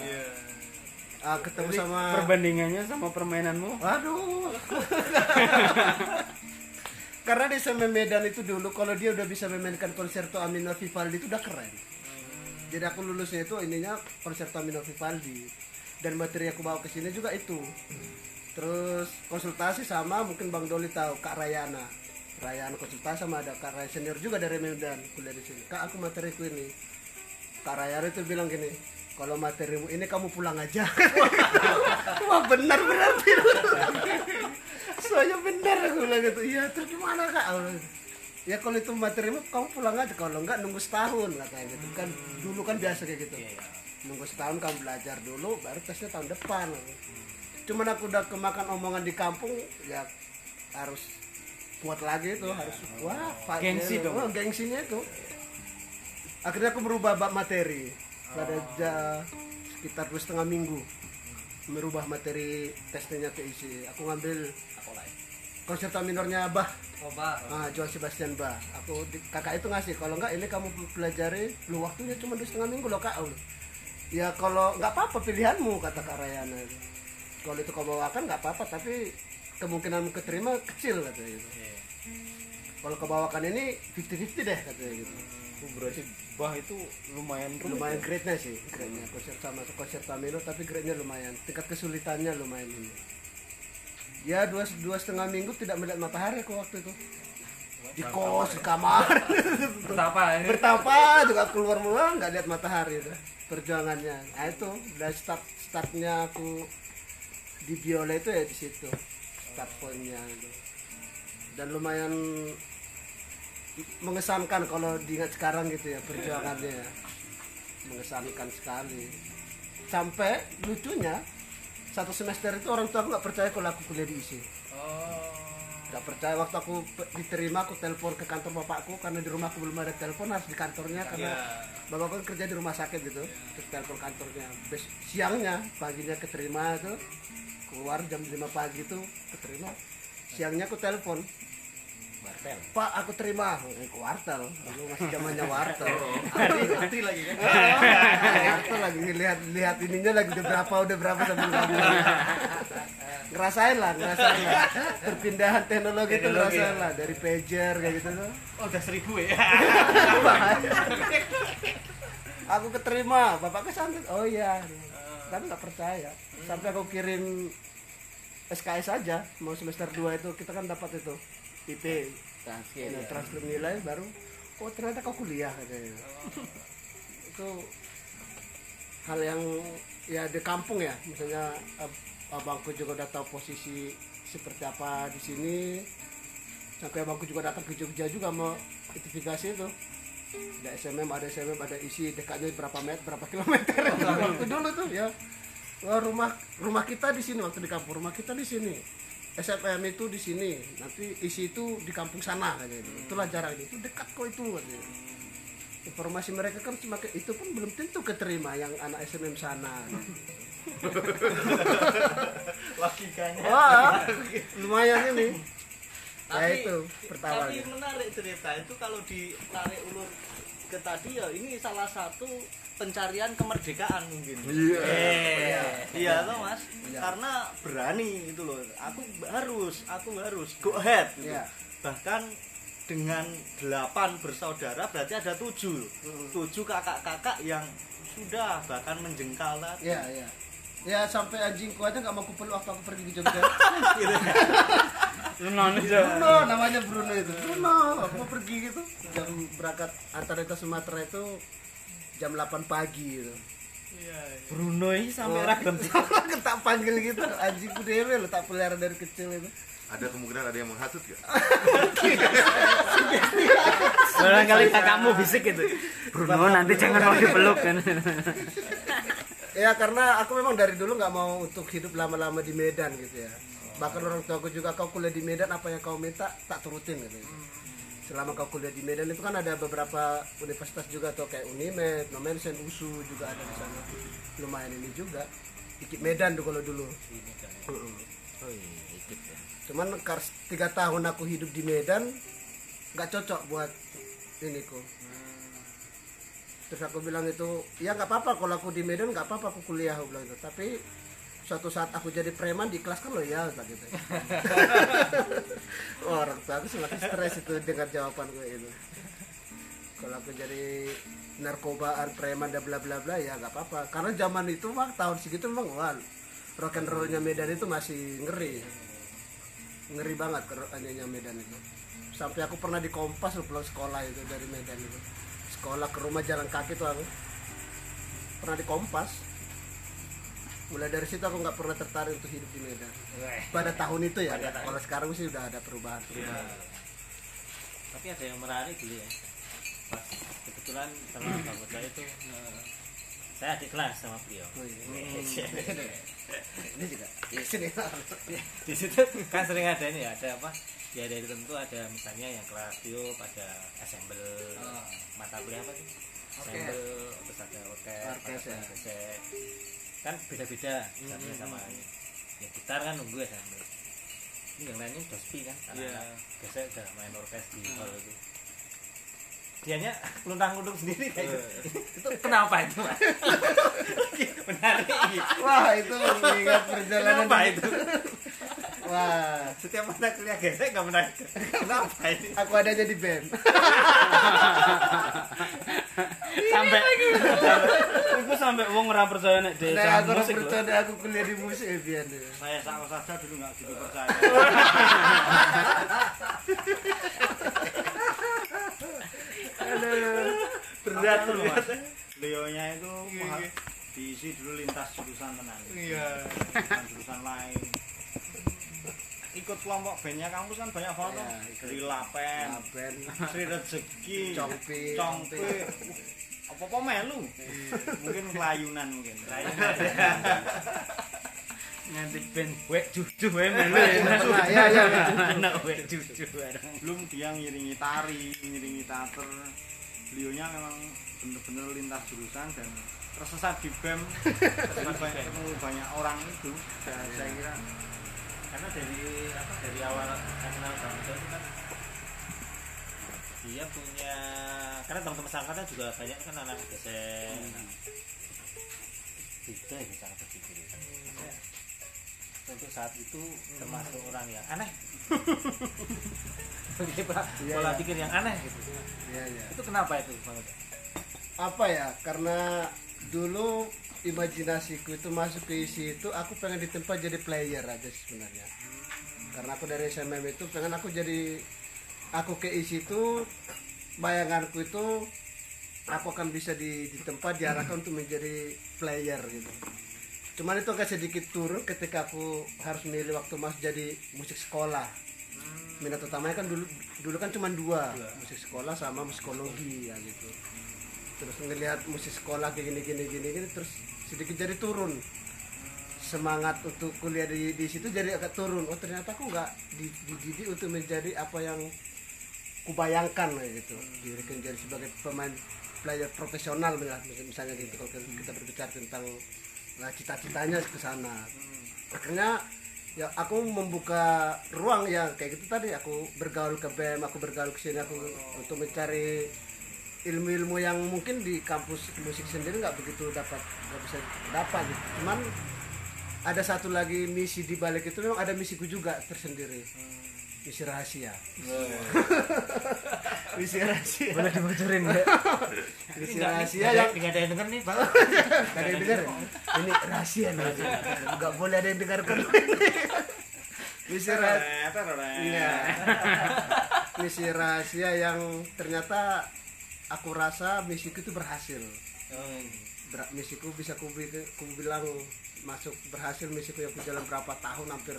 Ah, ketemu Jadi sama perbandingannya sama permainanmu Waduh. Karena di SMA Medan itu dulu kalau dia udah bisa memainkan konserto Amino Vivaldi itu udah keren. Jadi aku lulusnya itu ininya konserto Amino Vivaldi dan materi aku bawa ke sini juga itu. Terus konsultasi sama mungkin Bang Doli tahu Kak Rayana. Rayana konsultasi sama ada Kak Rayana senior juga dari Medan kuliah di sini. Kak aku materiku ini. Kak Rayana itu bilang gini, kalau materimu ini kamu pulang aja. Wah benar berarti. Soalnya benar aku bilang gitu. Iya terus gimana kak? Ya kalau itu materimu kamu pulang aja. Kalau enggak nunggu setahun katanya gitu kan. Dulu kan biasa kayak gitu. Nunggu setahun kamu belajar dulu, baru tesnya tahun depan. Cuman aku udah kemakan omongan di kampung, ya harus kuat lagi itu harus wah Gengsi dong. Oh, gengsinya itu akhirnya aku berubah bab materi pada sekitar dua setengah minggu merubah materi tesnya ke isi aku ngambil konserta minornya Bah. Coba. ah, Johann Sebastian Bach aku di- kakak itu ngasih kalau enggak ini kamu pelajari lu waktunya cuma dua setengah minggu loh kak. Aku, ya kalau nggak apa-apa pilihanmu kata kak Rayana. Kalau itu kau bawakan nggak apa-apa tapi kemungkinan keterima kecil katanya gitu kalau kau bawakan ini 50-50 deh katanya gitu Oh, berarti bah itu lumayan lumayan grade-nya sih grade-nya. Konser sama konser minor tapi grade-nya lumayan. Tingkat kesulitannya lumayan ini. Ya dua dua setengah minggu tidak melihat matahari aku waktu itu. Di kos di kamar. Betapa ini bertapa juga keluar mula nggak lihat matahari udah. Perjuangannya. Nah itu dari start startnya aku di biola itu ya di situ. Start pointnya itu. Dan lumayan mengesankan kalau diingat sekarang gitu ya perjuangannya ya. mengesankan sekali. Sampai lucunya satu semester itu orang tua aku nggak percaya kalau aku kuliah di ISI nggak percaya waktu aku diterima aku telepon ke kantor bapakku karena di rumahku belum ada telepon harus di kantornya karena bapakku kan kerja di rumah sakit gitu. Terus telepon kantornya. Bes- siangnya paginya keterima itu keluar jam 5 pagi itu keterima. Siangnya aku telepon Pak aku terima. Ke wartel. Dulu masih zamannya wartel. Ngerti lagi kan. wartel lagi. Lihat lihat ininya lagi. Udah berapa udah berapa sambil ngomong ngerasain lah ngerasain lah. Perpindahan teknologi itu ngerasain lah. Dari pager kayak gitu tuh. Oh udah seribu ya? Aku keterima. Bapaknya santai oh iya. Tapi nggak percaya. Sampai aku kirim SKS aja. Mau semester 2 itu kita kan dapat itu. IP Transfer, Nah, ya. transfer nilai baru oh ternyata kau kuliah katanya. Itu hal yang ya di kampung ya. Misalnya ab- abangku juga udah tahu posisi seperti apa di sini. Sampai abangku juga datang ke Jogja juga mau identifikasi itu. Ada SMM ada SMM ada isi dekatnya berapa meter berapa kilometer. Waktu dulu tuh ya. Wah, rumah rumah kita di sini waktu di kampung rumah kita di sini SMM itu di sini. Nanti isi itu di kampung sana katanya. Itulah jaraknya itu dekat kok itu katanya. Informasi mereka kan semakin itu pun belum tentu keterima yang anak SMM sana. Logikanya. Wah lumayan ini. Ya Tapi- itu Tapi pertawanya menarik cerita. Itu kalau ditarik ulur ke tadi ya ini salah satu pencarian kemerdekaan mungkin. Iya. Iya toh Mas. Karena berani itu loh. Aku harus, aku harus go ahead. gitu. Iya. Bahkan dengan delapan bersaudara berarti ada tujuh. Tujuh kakak-kakak yang sudah bahkan menjengkal tadi. ya ya ya sampai anjingku aja nggak mau kupeluk waktu aku pergi ke Jogja Lu nangis ya. Bruno namanya Bruno itu Bruno aku mau pergi gitu jam berangkat antar itu Sumatera itu jam 8 pagi gitu Bruno ini sampai Oh. ragam tak panggil gitu anjingku dewe lo tak pelihara dari kecil itu Ada kemungkinan ada yang menghasut gak? Barangkali kakakmu bisik gitu. Bruno nanti jangan mau dipeluk kan. ya karena aku memang dari dulu nggak mau untuk hidup lama-lama di Medan gitu ya bahkan orang tua aku juga kau kuliah di Medan apa yang kau minta? Tak turutin gitu. Selama kau kuliah di Medan itu kan ada beberapa universitas juga tuh. Kayak Unimed, Nomensen, USU juga ada di sana. Lumayan ini juga. Dikit Medan tuh kalau dulu. Oh iya, ikut ya. cuman kars tiga tahun aku hidup di Medan nggak cocok buat ini ku. Terus aku bilang itu ya nggak apa-apa. Kalau aku di Medan nggak apa-apa aku kuliah aku bilang itu. Tapi suatu saat aku jadi preman di kelas kan loyal tak gitu. Orang tua aku semakin stres itu dengan jawaban gue itu. Kalau aku jadi narkobaan preman dan bla bla bla ya nggak apa-apa. Karena zaman itu mah tahun segitu memang wah rock and rollnya Medan itu masih ngeri. Ngeri banget kerokannya Medan itu. Sampai aku pernah di Kompas loh pulang sekolah itu dari Medan itu. Sekolah ke rumah jalan kaki tuh aku. Pernah di Kompas mulai dari situ aku nggak pernah tertarik untuk hidup di Medan. Pada tahun itu ya kalau sekarang sih udah ada perubahan perubahan. Tapi ada yang menarik dulu ya. Pas kebetulan sama Bang Ocha itu eh, saya adik kelas sama beliau. Oh, iya. ini juga di sini di situ kan sering ada ini ya ada apa? Ya dari tentu ada misalnya yang kelas tiup ada assemble mata kuliah apa tuh assemble terus ada orkes Orkes, ya. Kan beda-beda misalnya sama ini ya gitar kan nunggu assemble ini yang lainnya udah sepi kan karena gesek udah main orkes di hall itu. Dianya luntang luntung sendiri kayak gitu. itu kenapa itu Mas? menarik. Ini. wah itu mengingat perjalanan kenapa itu? Wah. Setiap mata kuliah gesek nggak menarik. Kenapa ini? Aku adanya di band sampai itu sampai wong ora percaya nek desa nah aku musik lho. percaya aku kuliah di musik ya deh saya sama saja dulu nggak gitu percaya berat Apa loh lu, mas itu maha- diisi dulu lintas jurusan tenan. Iya. Jurusan lain. Ikut kelompok bandnya kampus kan banyak banget tuh. Iya. Dari Lapen, Sri Rezeki, Congpi. Congpi. Apa-apa melu. Mungkin kelayunan mungkin. nganti ben wek jujuh wae melu ya ya anak wek bareng Belum dia ngiringi tari, ngiringi teater. Beliaunya memang bener-bener lintas jurusan dan tersesat di BEM banyak banyak orang itu saya, saya kira karena dari apa dari awal kenal Bang itu kan dia punya karena teman-teman sangkatan juga banyak kan anak gesek beda ya cara berpikir itu. Maksudnya, untuk saat itu termasuk orang yang aneh. Pola, Iya, pola iya. pikir yang aneh gitu. Iya, iya. itu kenapa itu Bang apa ya karena dulu imajinasiku itu masuk ke isi itu aku pengen ditempa jadi player aja sebenarnya. Karena aku dari SMM itu pengen aku jadi aku ke isi itu bayanganku itu aku akan bisa di, ditempa diarahkan untuk menjadi player gitu. Cuman itu agak sedikit turun ketika aku harus milih waktu masuk jadi musik sekolah. Minat utamanya kan dulu dulu kan cuma dua musik sekolah sama musikologi ya gitu. Terus ngelihat musik sekolah kayak gini gini gini gini terus sedikit jadi turun. Semangat untuk kuliah di di situ jadi agak turun. Oh ternyata aku nggak di- dididik untuk menjadi apa yang kubayangkan gitu. Dirikan jadi sebagai pemain player profesional misalnya, gitu kalau kita berbicara tentang nah, cita-citanya ke sana. Akhirnya ya aku membuka ruang ya kayak gitu tadi. Aku bergaul ke BEM aku bergaul ke sini aku untuk mencari ilmu-ilmu yang mungkin di kampus musik sendiri nggak begitu dapat nggak bisa dapat gitu. cuman ada satu lagi misi di balik itu memang ada misiku juga tersendiri misi rahasia misi rahasia boleh dibocorin nggak misi Nggak- rahasia nggak yang nggak ada yang denger nih Bang Gak ada yang dengar ya? Ini rahasia nih. Gak boleh ada yang dengarkan. Misi rahasia. Iya. Misi rahasia yang ternyata aku rasa misiku itu berhasil. Ber- misiku bisa ku, ku bilang masuk berhasil misiku yang ku jalan berapa tahun hampir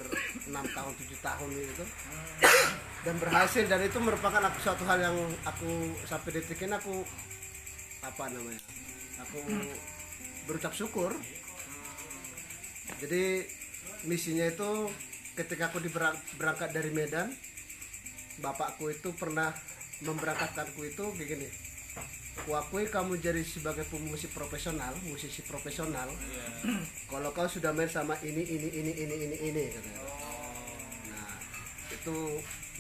enam tahun tujuh tahun itu. Dan berhasil dan itu merupakan aku suatu hal yang aku sampai detik ini aku apa namanya aku berucap syukur. Jadi misinya itu ketika aku berangkat dari Medan bapakku itu pernah memberangkatkanku itu begini kuakui kamu jadi sebagai pemusik profesional musisi profesional kalau kau sudah main sama ini ini ini ini ini ini katanya. nah itu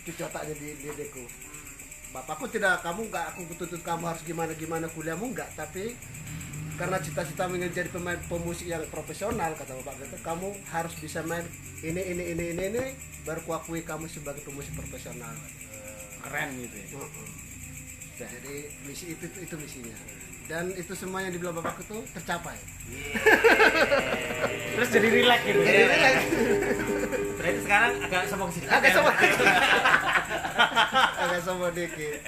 itu cotaknya di diriku bapakku tidak kamu nggak aku tuntut kamu harus gimana gimana kuliahmu nggak tapi karena cita-cita ingin jadi pemain pemusik yang profesional kata bapak gitu kamu harus bisa main ini ini ini ini ini baru kuakui kamu sebagai pemusik profesional. Keren gitu ya Heeh. jadi misi itu itu misinya. Dan itu semua yang dibilang bapak itu tercapai. Terus jadi relax gitu berarti sekarang agak sombong sih agak sama agak sama dikit.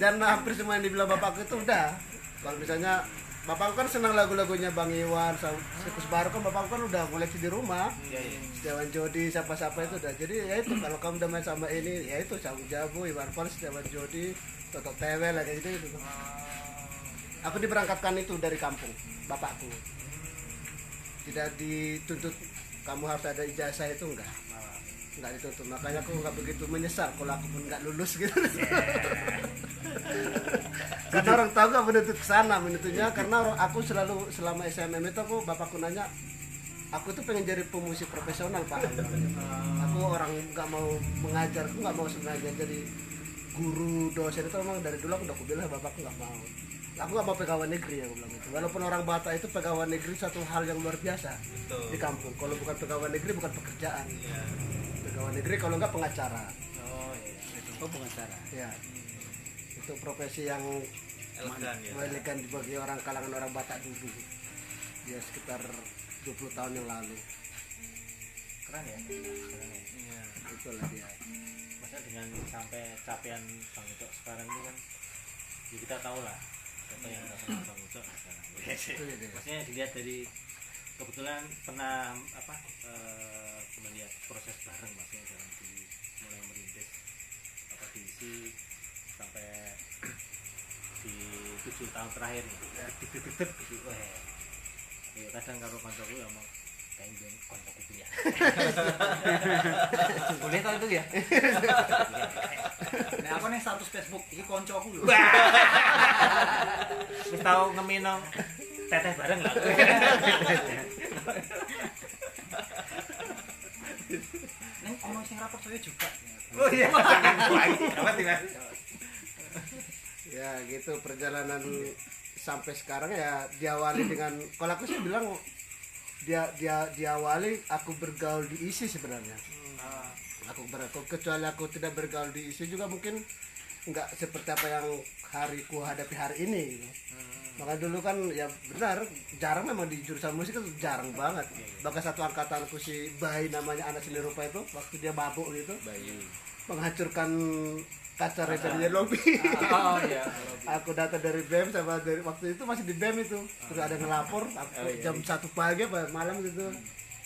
Dan hampir semua yang dibilang bapak itu udah. Kalau misalnya bapak kan senang lagu-lagunya Bang Iwan Sikus Baru kan bapak kan udah koleksi di rumah. Iya iya. Setiawan Jodi siapa-siapa itu udah. Jadi ya itu kalau kamu udah main sama ini ya itu Cawu Jabu Iwan Fals Setiawan Jodi Toto Tewe lah kayak gitu, gitu. aku diberangkatkan itu dari kampung bapakku. Tidak dituntut kamu harus ada ijazah itu enggak. Enggak dituntut makanya aku enggak begitu menyesal kalau aku pun enggak lulus gitu. Karena orang tahu gak menuntut ke sana menuntutnya karena aku selalu selama SMM itu aku bapakku nanya aku tuh pengen jadi pemusik profesional pak. Aku orang nggak mau mengajar aku nggak mau sebenarnya jadi guru dosen itu memang dari dulu aku udah aku bilang bapakku nggak mau. Aku nggak mau pegawai negeri aku bilang gitu. Walaupun orang Batak itu pegawai negeri satu hal yang luar biasa di kampung. Kalau bukan pegawai negeri bukan pekerjaan. Pegawai negeri kalau nggak pengacara. Oh iya. Oh pengacara. Ya itu profesi yang elegan ya. bagi orang kalangan orang Batak dulu. Ya sekitar 20 tahun yang lalu. Keren ya? Keren. Ya iya. Itulah dia masa dengan sampai capaian bang Ucok sekarang ini kan ya kita tahu lah siapa yang nggak kenal bang Ucok. Sekarang Itu dia. maksudnya dilihat dari kebetulan pernah apa eh, melihat proses bareng maksudnya dalam di mulai merintis apa diisi sampai di tujuh tahun terakhir. Nih ya, gitu wah ya kadang kalau kantorku ya mau kayak gini kantorku pilihan boleh tau itu ya? Nah aku nih status Facebook? Ini konco aku lho. Wis tau ngeminong teteh bareng lah. ini ono sing rapor saya juga. Oh iya. Apa sih Mas? ya gitu perjalanan sampai sekarang ya diawali dengan kalau aku sih bilang dia dia diawali aku bergaul di isi sebenarnya. Aku ber aku- kecuali aku tidak bergaul di isi juga mungkin nggak seperti apa yang hariku hadapi hari ini gitu. maka dulu kan ya benar jarang memang di jurusan musik itu jarang banget. Bahkan satu angkatanku si bayi namanya anak seni rupa itu waktu dia mabuk gitu menghancurkan kaca resernya lobby oh iya aku datang dari BEM sama dari waktu itu masih di BEM itu. Terus ada yang ngelapor aku jam satu pagi apa malam gitu.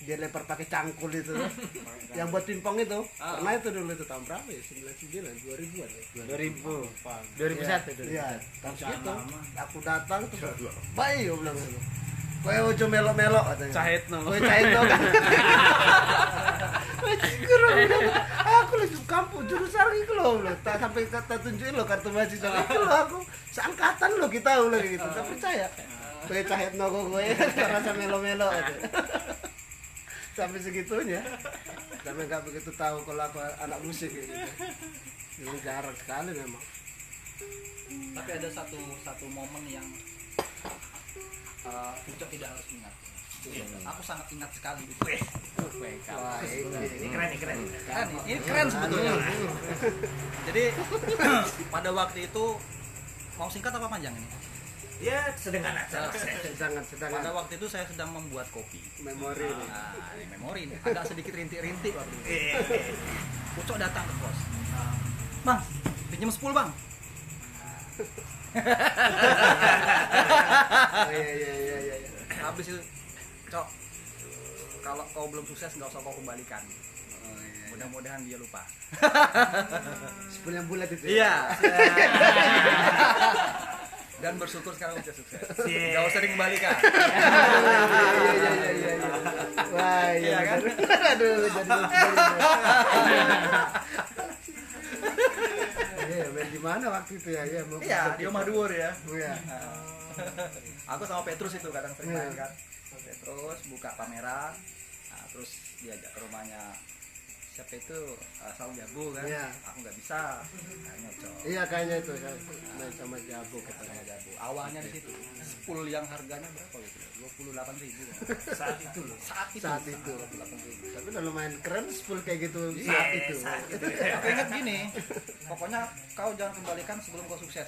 Dia lempar pakai cangkul itu. Yang buat pingpong itu. Pernah itu dulu itu tahun berapa ya? 99 2000-an ya? 2000 2001 iya. tahun segitu. aku datang terus baik aku bilang gitu. Kowe ojo melok-melok katanya. Cahit no. Kowe cahit no. Cikur aku lagi di jurusan iki lho, lho. tak sampai tak tunjukin lo kartu mahasiswa iki lho aku seangkatan lo kita lho gitu. Tak percaya. Kowe cahit no kok kowe rasa melo-melo katanya. Sampai segitunya. Sampai nggak begitu tahu kalau aku anak musik gitu. Ini jarang sekali memang. tapi ada satu satu momen yang uh, tidak harus ingat aku sangat ingat sekali itu Wah, ini. Ini keren nih keren. keren nih, ini keren sebetulnya jadi pada waktu itu mau singkat apa panjang ini Ya sedangkan aja. Sedangkan sedangkan pada waktu itu saya sedang membuat kopi memori ini. nah ini memori ini agak sedikit rintik-rintik waktu itu Ucok datang ke kos bang pinjam 10 bang Oh iya iya iya iya. iya. habis itu cok kalau kau belum sukses nggak usah kau kembalikan Oh iya. mudah-mudahan dia lupa Sepuluh yang bulat itu. iya dan bersyukur sekarang udah sukses nggak usah dikembalikan Iya iya iya iya. iya. Wah iya Iya kan? kan. Aduh jadi Iya, di mana waktu itu ya? Iya, iya di rumah duur ya Iya. aku sama Petrus itu kadang sering main Iya. Kan Petrus buka kamera. Nah, terus diajak ke rumahnya. Siapa itu? Uh, Saung Jabu kan? Iya. aku nggak bisa. Kayaknya iya kayaknya itu saya main sama Jabu katanya. Jabu awalnya di situ. Spool yang harganya berapa gitu dua puluh delapan ribu saat itu loh. Saat itu. Saat itu. 28.000. tapi udah lumayan keren spool kayak gitu Iya, saat itu. aku ingat gini pokoknya kau jangan kembalikan sebelum kau sukses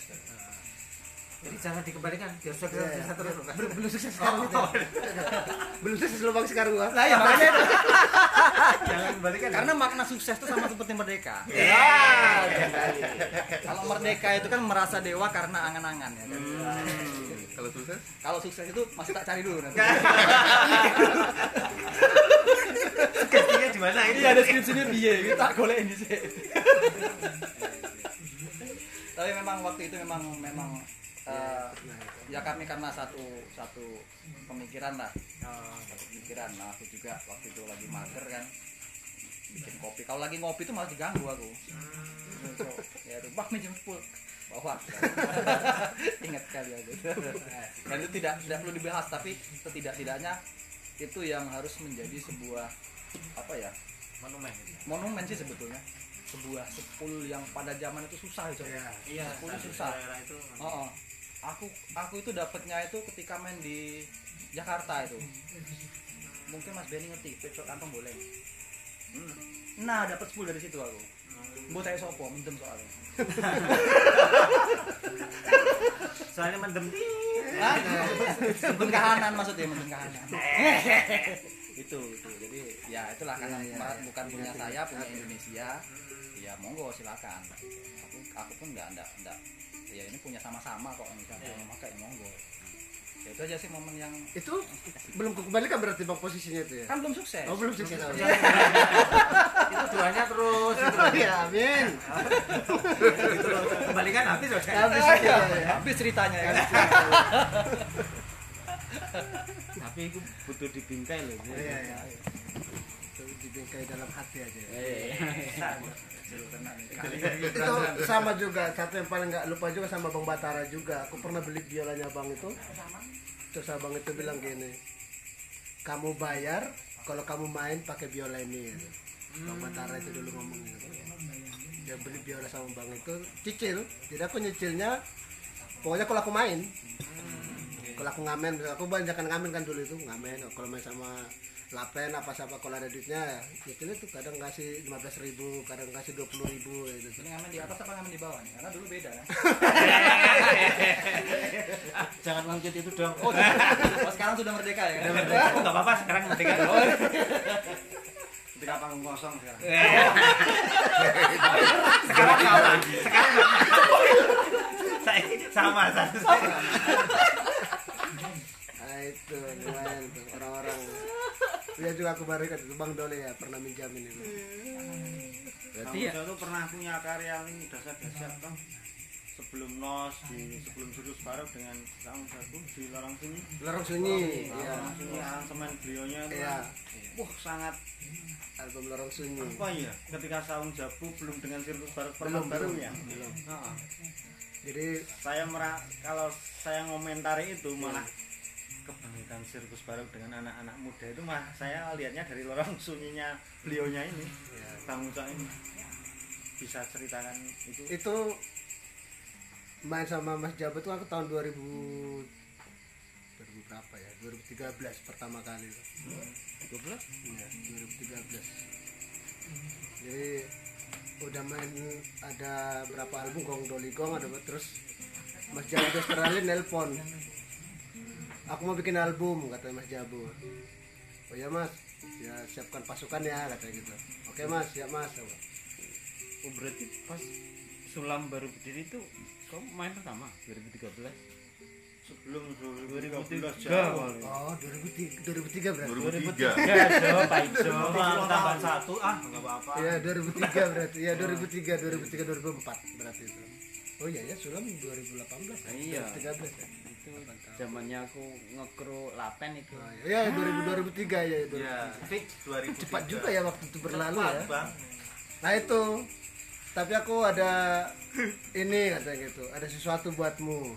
jadi jangan dikembalikan biar sukses Iya, iya. bisa terus. Belum belum sukses sekarang gitu ya. belum sukses lubang sekarang gua. Lah ya makanya itu. jangan kembalikan karena makna sukses itu sama seperti merdeka. Ya kalau merdeka itu kan merasa dewa karena angan-angan ya kan? Kalau sukses? Kalau sukses itu masih tak cari dulu nanti. Sugestinya di mana ini? Iya deskripsinya biye kita golek ini sih tapi memang waktu itu memang memang eh, ya kami karena satu satu pemikiran lah. Satu pemikiran. Nah aku juga waktu itu lagi mager kan bikin kopi. Kalau lagi ngopi itu malah diganggu aku. So, ya rubah full. Bawa. Ingat kali aku. Dan itu tidak tidak perlu dibahas tapi setidak-tidaknya itu yang harus menjadi sebuah apa ya monumen. ya. monumen sih sebetulnya. Sebuah sepul yang pada zaman itu susah itu iya Sepuluh saat susah. itu oh, oh. Aku aku itu dapatnya itu ketika main di Jakarta itu. Mungkin Mas Benny ngerti pecok kantong boleh. Hmm. nah dapat 10 dari situ aku. Buat saya sopo minjem soalnya. Soalnya mendem. Mendem kahanan maksudnya mendem kahanan. Itu itu. Jadi ya itulah karena Iya, iya, iya. bukan punya saya punya Indonesia ya monggo silakan. Aku aku pun nggak nggak nggak. Ya ini punya sama-sama kok misalnya Iya. maka ya monggo. Ya itu aja sih momen yang itu belum kembalikan berarti bang posisinya itu ya? Kan belum sukses. Oh belum sukses. Oh, itu doanya terus gitu. Ya amin. Kembalikan habis loh saya. habis ya, ya, habis ceritanya ya. Kan tapi itu butuh dibingkai loh Iya, iya. Itu dibingkai dalam hati aja. Ya. Itu sama juga satu yang paling nggak lupa juga sama bang Batara juga. Aku pernah beli biolanya bang itu. Terus abang itu bilang gini kamu bayar kalau kamu main pakai biola ini. Gitu. bang Batara itu dulu ngomong gitu. Dia beli biola sama bang itu cicil jadi aku nyicilnya pokoknya kalau aku main. Kalau aku ngamen aku banyak kan ngamen kan dulu itu ngamen kalau main sama lapen apa siapa kalau ada duitnya nyicilnya tuh kadang kasih 15.000 ribu kadang kasih 20.000 ribu gitu. Ini ngamen di atas apa ngamen di bawah nih? Karena dulu beda kan? Jangan ngangkit itu dong. Oh, oh sekarang sudah merdeka ya? Kan Oh, nggak apa-apa sekarang merdeka. Ketika panggung kosong sekarang. Sekarang sama. Sekarang saya sama satu nah itu lumayan tuh orang-orang. Dia juga aku baru ingat itu bang Dole ya pernah minjamin itu. Berarti ya? tuh pernah punya karya ini dasar-dasar toh sebelum nos di sebelum sudut barok dengan kamu satu di lorong sini lorong sunyi Nah, ya lorong sini aransemen beliaunya itu Iya. kan, wah sangat album lorong sunyi. Apa ya? Ketika saung jabu belum dengan sirkus barok belum baru ya? belum. Heeh. jadi saya merah kalau saya ngomentari itu malah kebangkitan sirkus barok dengan anak-anak muda. Itu mah saya lihatnya dari lorong sunyinya beliaunya ini Bang Ucok ini. Bisa ceritakan itu? Itu main sama Mas Jabat tuh aku tahun 2000 2000 berapa ya? 2013 pertama kali itu. 12 iya 2013 jadi udah main ada berapa album? Gong Doli Gong ada terus Mas Jabu Australia nelpon aku mau bikin album kata Mas Jabu oh ya Mas ya siapkan pasukan ya katanya gitu oke Mas ya Mas oh, berarti pas Sulam baru berdiri itu kamu main pertama 2013 sebelum 2013 jauh oh 2003 2003 berarti 2003 ya Jo Pak Jo tambah satu ah nggak apa-apa Iya 2003 berarti ya 2003 2003 2004 berarti itu. Oh iya ya Sulam 2018 Iya. 2013 ya. Itu zamannya aku ngekru lapen itu. Ya 2000 2003 ya 2003. ya fix 2003 Cepat juga ya waktu itu berlalu Cepat, ya. bang Nah itu. Tapi aku ada ini katanya gitu. Ada sesuatu buatmu.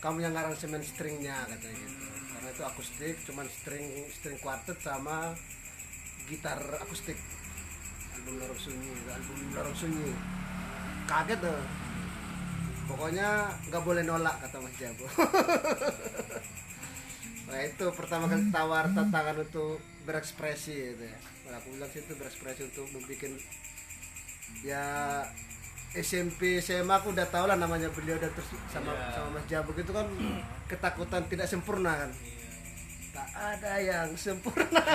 Kamu yang aransemen stringnya katanya gitu. Karena itu akustik cuman string string quartet sama gitar akustik. Album lorong sunyi album lorong sunyi. Kaget tuh pokoknya nggak boleh nolak kata Mas Jabo. Nah itu pertama kali tawar tantangan untuk berekspresi itu ya. Nah, aku bilang situ berekspresi untuk membuat ya SMP SMA aku udah tau lah namanya beliau udah terus sama sama Mas Jabo itu kan ketakutan tidak sempurna kan. Tak ada yang sempurna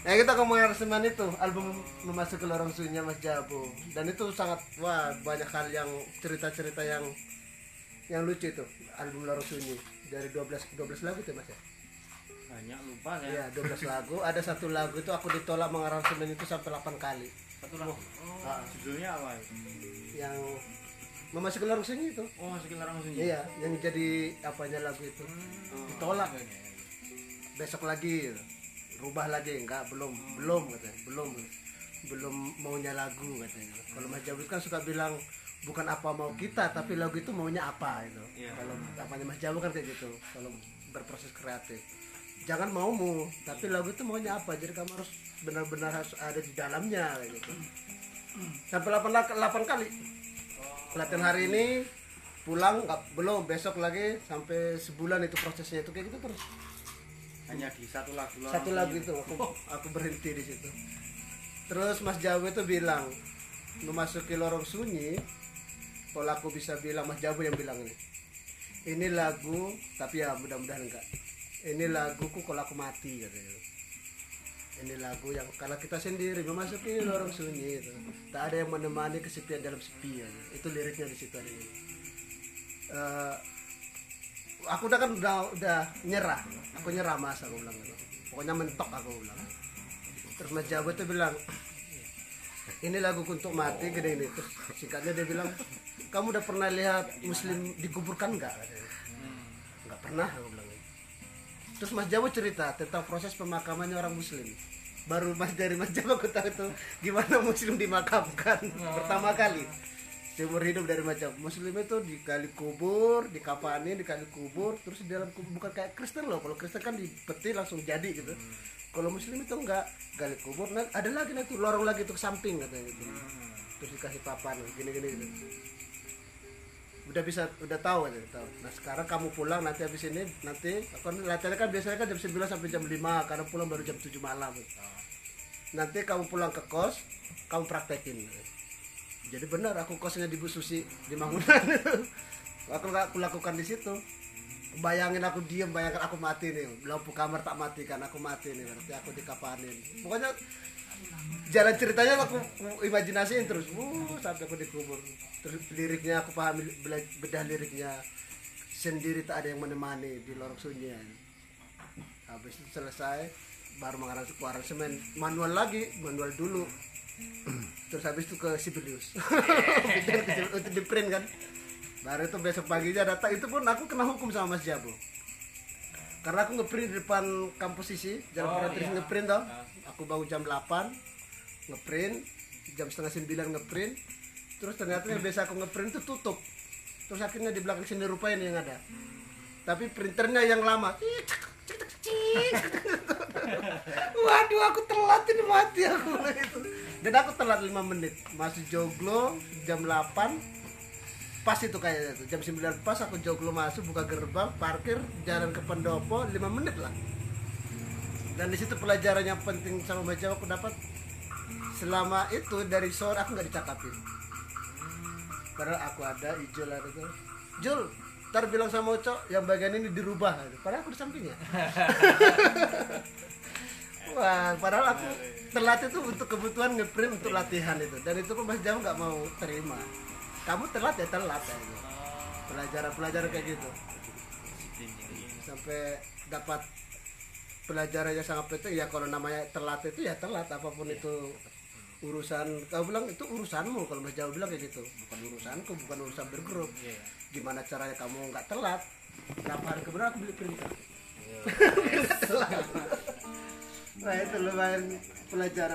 Nah kita ngomong aransemen itu album memasuki lorong sunyinya Mas Jabo dan itu sangat wah banyak hal yang cerita-cerita yang yang lucu itu album lorong sunyi. Dari 12 12 lagu tuh Mas ya. banyak lupa saya Iya 12 lagu. Ada satu lagu itu aku ditolak mengaransemen itu sampai 8 kali. Satu lagu? Ah, judulnya apa yang memasuki lorong sunyi itu. oh masukin larang sunyi. Iya yang jadi apanya lagu itu. Ditolak. Besok lagi rubah lagi enggak belum belum katanya belum. Belum maunya lagu katanya. Kalau Mas Jabut kan suka bilang bukan apa mau kita tapi lagu itu maunya apa itu Iya. kalau apanya Mas Jabut kan kayak gitu kalau berproses kreatif. Jangan maumu tapi lagu itu maunya apa? Jadi kamu harus benar-benar harus ada di dalamnya gitu. Sampai 8, 8 kali. Latihan hari ini pulang nggak belum. Besok lagi sampai sebulan itu prosesnya. Itu kayak gitu terus hanya di satu lagu satu lagu itu aku aku berhenti di situ. Terus Mas Jawa itu bilang memasuki lorong sunyi kalau aku bisa bilang Mas Jawa yang bilang ini. Ini lagu tapi ya mudah-mudahan enggak. Ini laguku kalau aku mati katanya ini lagu yang kalau kita sendiri memasuki lorong sunyi itu. Tak ada yang menemani kesepian dalam sepi ya. itu liriknya di situ ada ini. Eh, aku udah kan udah udah nyerah. Aku nyerah mas aku bilang gitu. pokoknya mentok aku bilang. Terus Mas Jawa itu bilang ini lagu untuk mati gede ini terus singkatnya dia bilang kamu udah pernah lihat muslim dikuburkan nggak? Nggak pernah aku bilang gitu. terus Mas Jawa cerita tentang proses pemakamannya orang muslim. Baru Mas dari Mas Jawa aku tahu itu gimana muslim dimakamkan pertama kali seumur hidup dari macam. Muslim itu dikali kubur dikapani dikali kubur terus di dalam kubur bukan kayak Kristen loh. Kalau Kristen kan dipeti langsung jadi gitu. Kalau muslim itu enggak. Gali kubur nah, ada lagi nanti lorong lagi tuh ke samping katanya gitu. Terus dikasih papan gini gini gitu udah bisa udah tahu aja tahu. Nah sekarang kamu pulang nanti habis ini nanti kan latihannya kan biasanya kan jam 9 sampai jam 5 karena pulang baru jam 7 malam. Nanti kamu pulang ke kos kamu praktekin jadi benar aku kosnya di Bu Susi di Mangunan aku aku lakukan di situ. Bayangin aku diem bayangkan aku mati nih. Lampu kamar tak mati kan aku mati nih. Berarti aku dikapanin. Pokoknya jalan ceritanya aku imajinasiin terus. Wuh sampai aku dikubur. Terus liriknya aku pahami bedah liriknya. Sendiri tak ada yang menemani di lorong sunyi habis itu selesai baru mengaransemen aransemen manual lagi manual dulu terus habis itu ke Sibelius. Untuk di print kan. Baru itu besok paginya datang itu pun aku kena hukum sama Mas Jabo. Karena aku ngeprint di depan kampus isi jalan Oh, iya. ngeprint tau aku bangun jam 8 ngeprint jam setengah sembilan ngeprint. Terus ternyata yang biasa aku ngeprint itu tutup. Terus akhirnya di belakang sini rupa ini yang ada. Tapi printernya yang lama. Waduh aku telat ini mati aku. itu dan aku telat 5 menit. Masih joglo jam 8 pas itu kayaknya tuh. Jam 9 pas aku joglo masuk buka gerbang parkir jalan ke pendopo 5 menit lah. Dan di situ pelajaran yang penting sama Jawa aku dapat. Selama itu dari sore aku nggak dicakapin. Padahal aku ada Ijul ada tuh Jul ntar bilang sama Uco yang bagian ini dirubah. Padahal aku di sampingnya Wah, padahal aku telat itu untuk kebutuhan ngeprint untuk latihan itu. Dan itu pun Mas Jawa nggak mau terima. Kamu telat ya telat ya gitu. pelajaran-pelajaran kayak gitu. Sampai dapat pelajaran yang sangat penting ya kalau namanya telat itu ya telat apa pun itu urusan. Kau bilang itu urusanmu kalau Mas Jawa bilang kayak gitu. Bukan urusanku bukan urusan bergrup. Gimana caranya kamu nggak telat? Berapa hari kemudian aku beli printer? Nggak telat itu lumayan pelajaran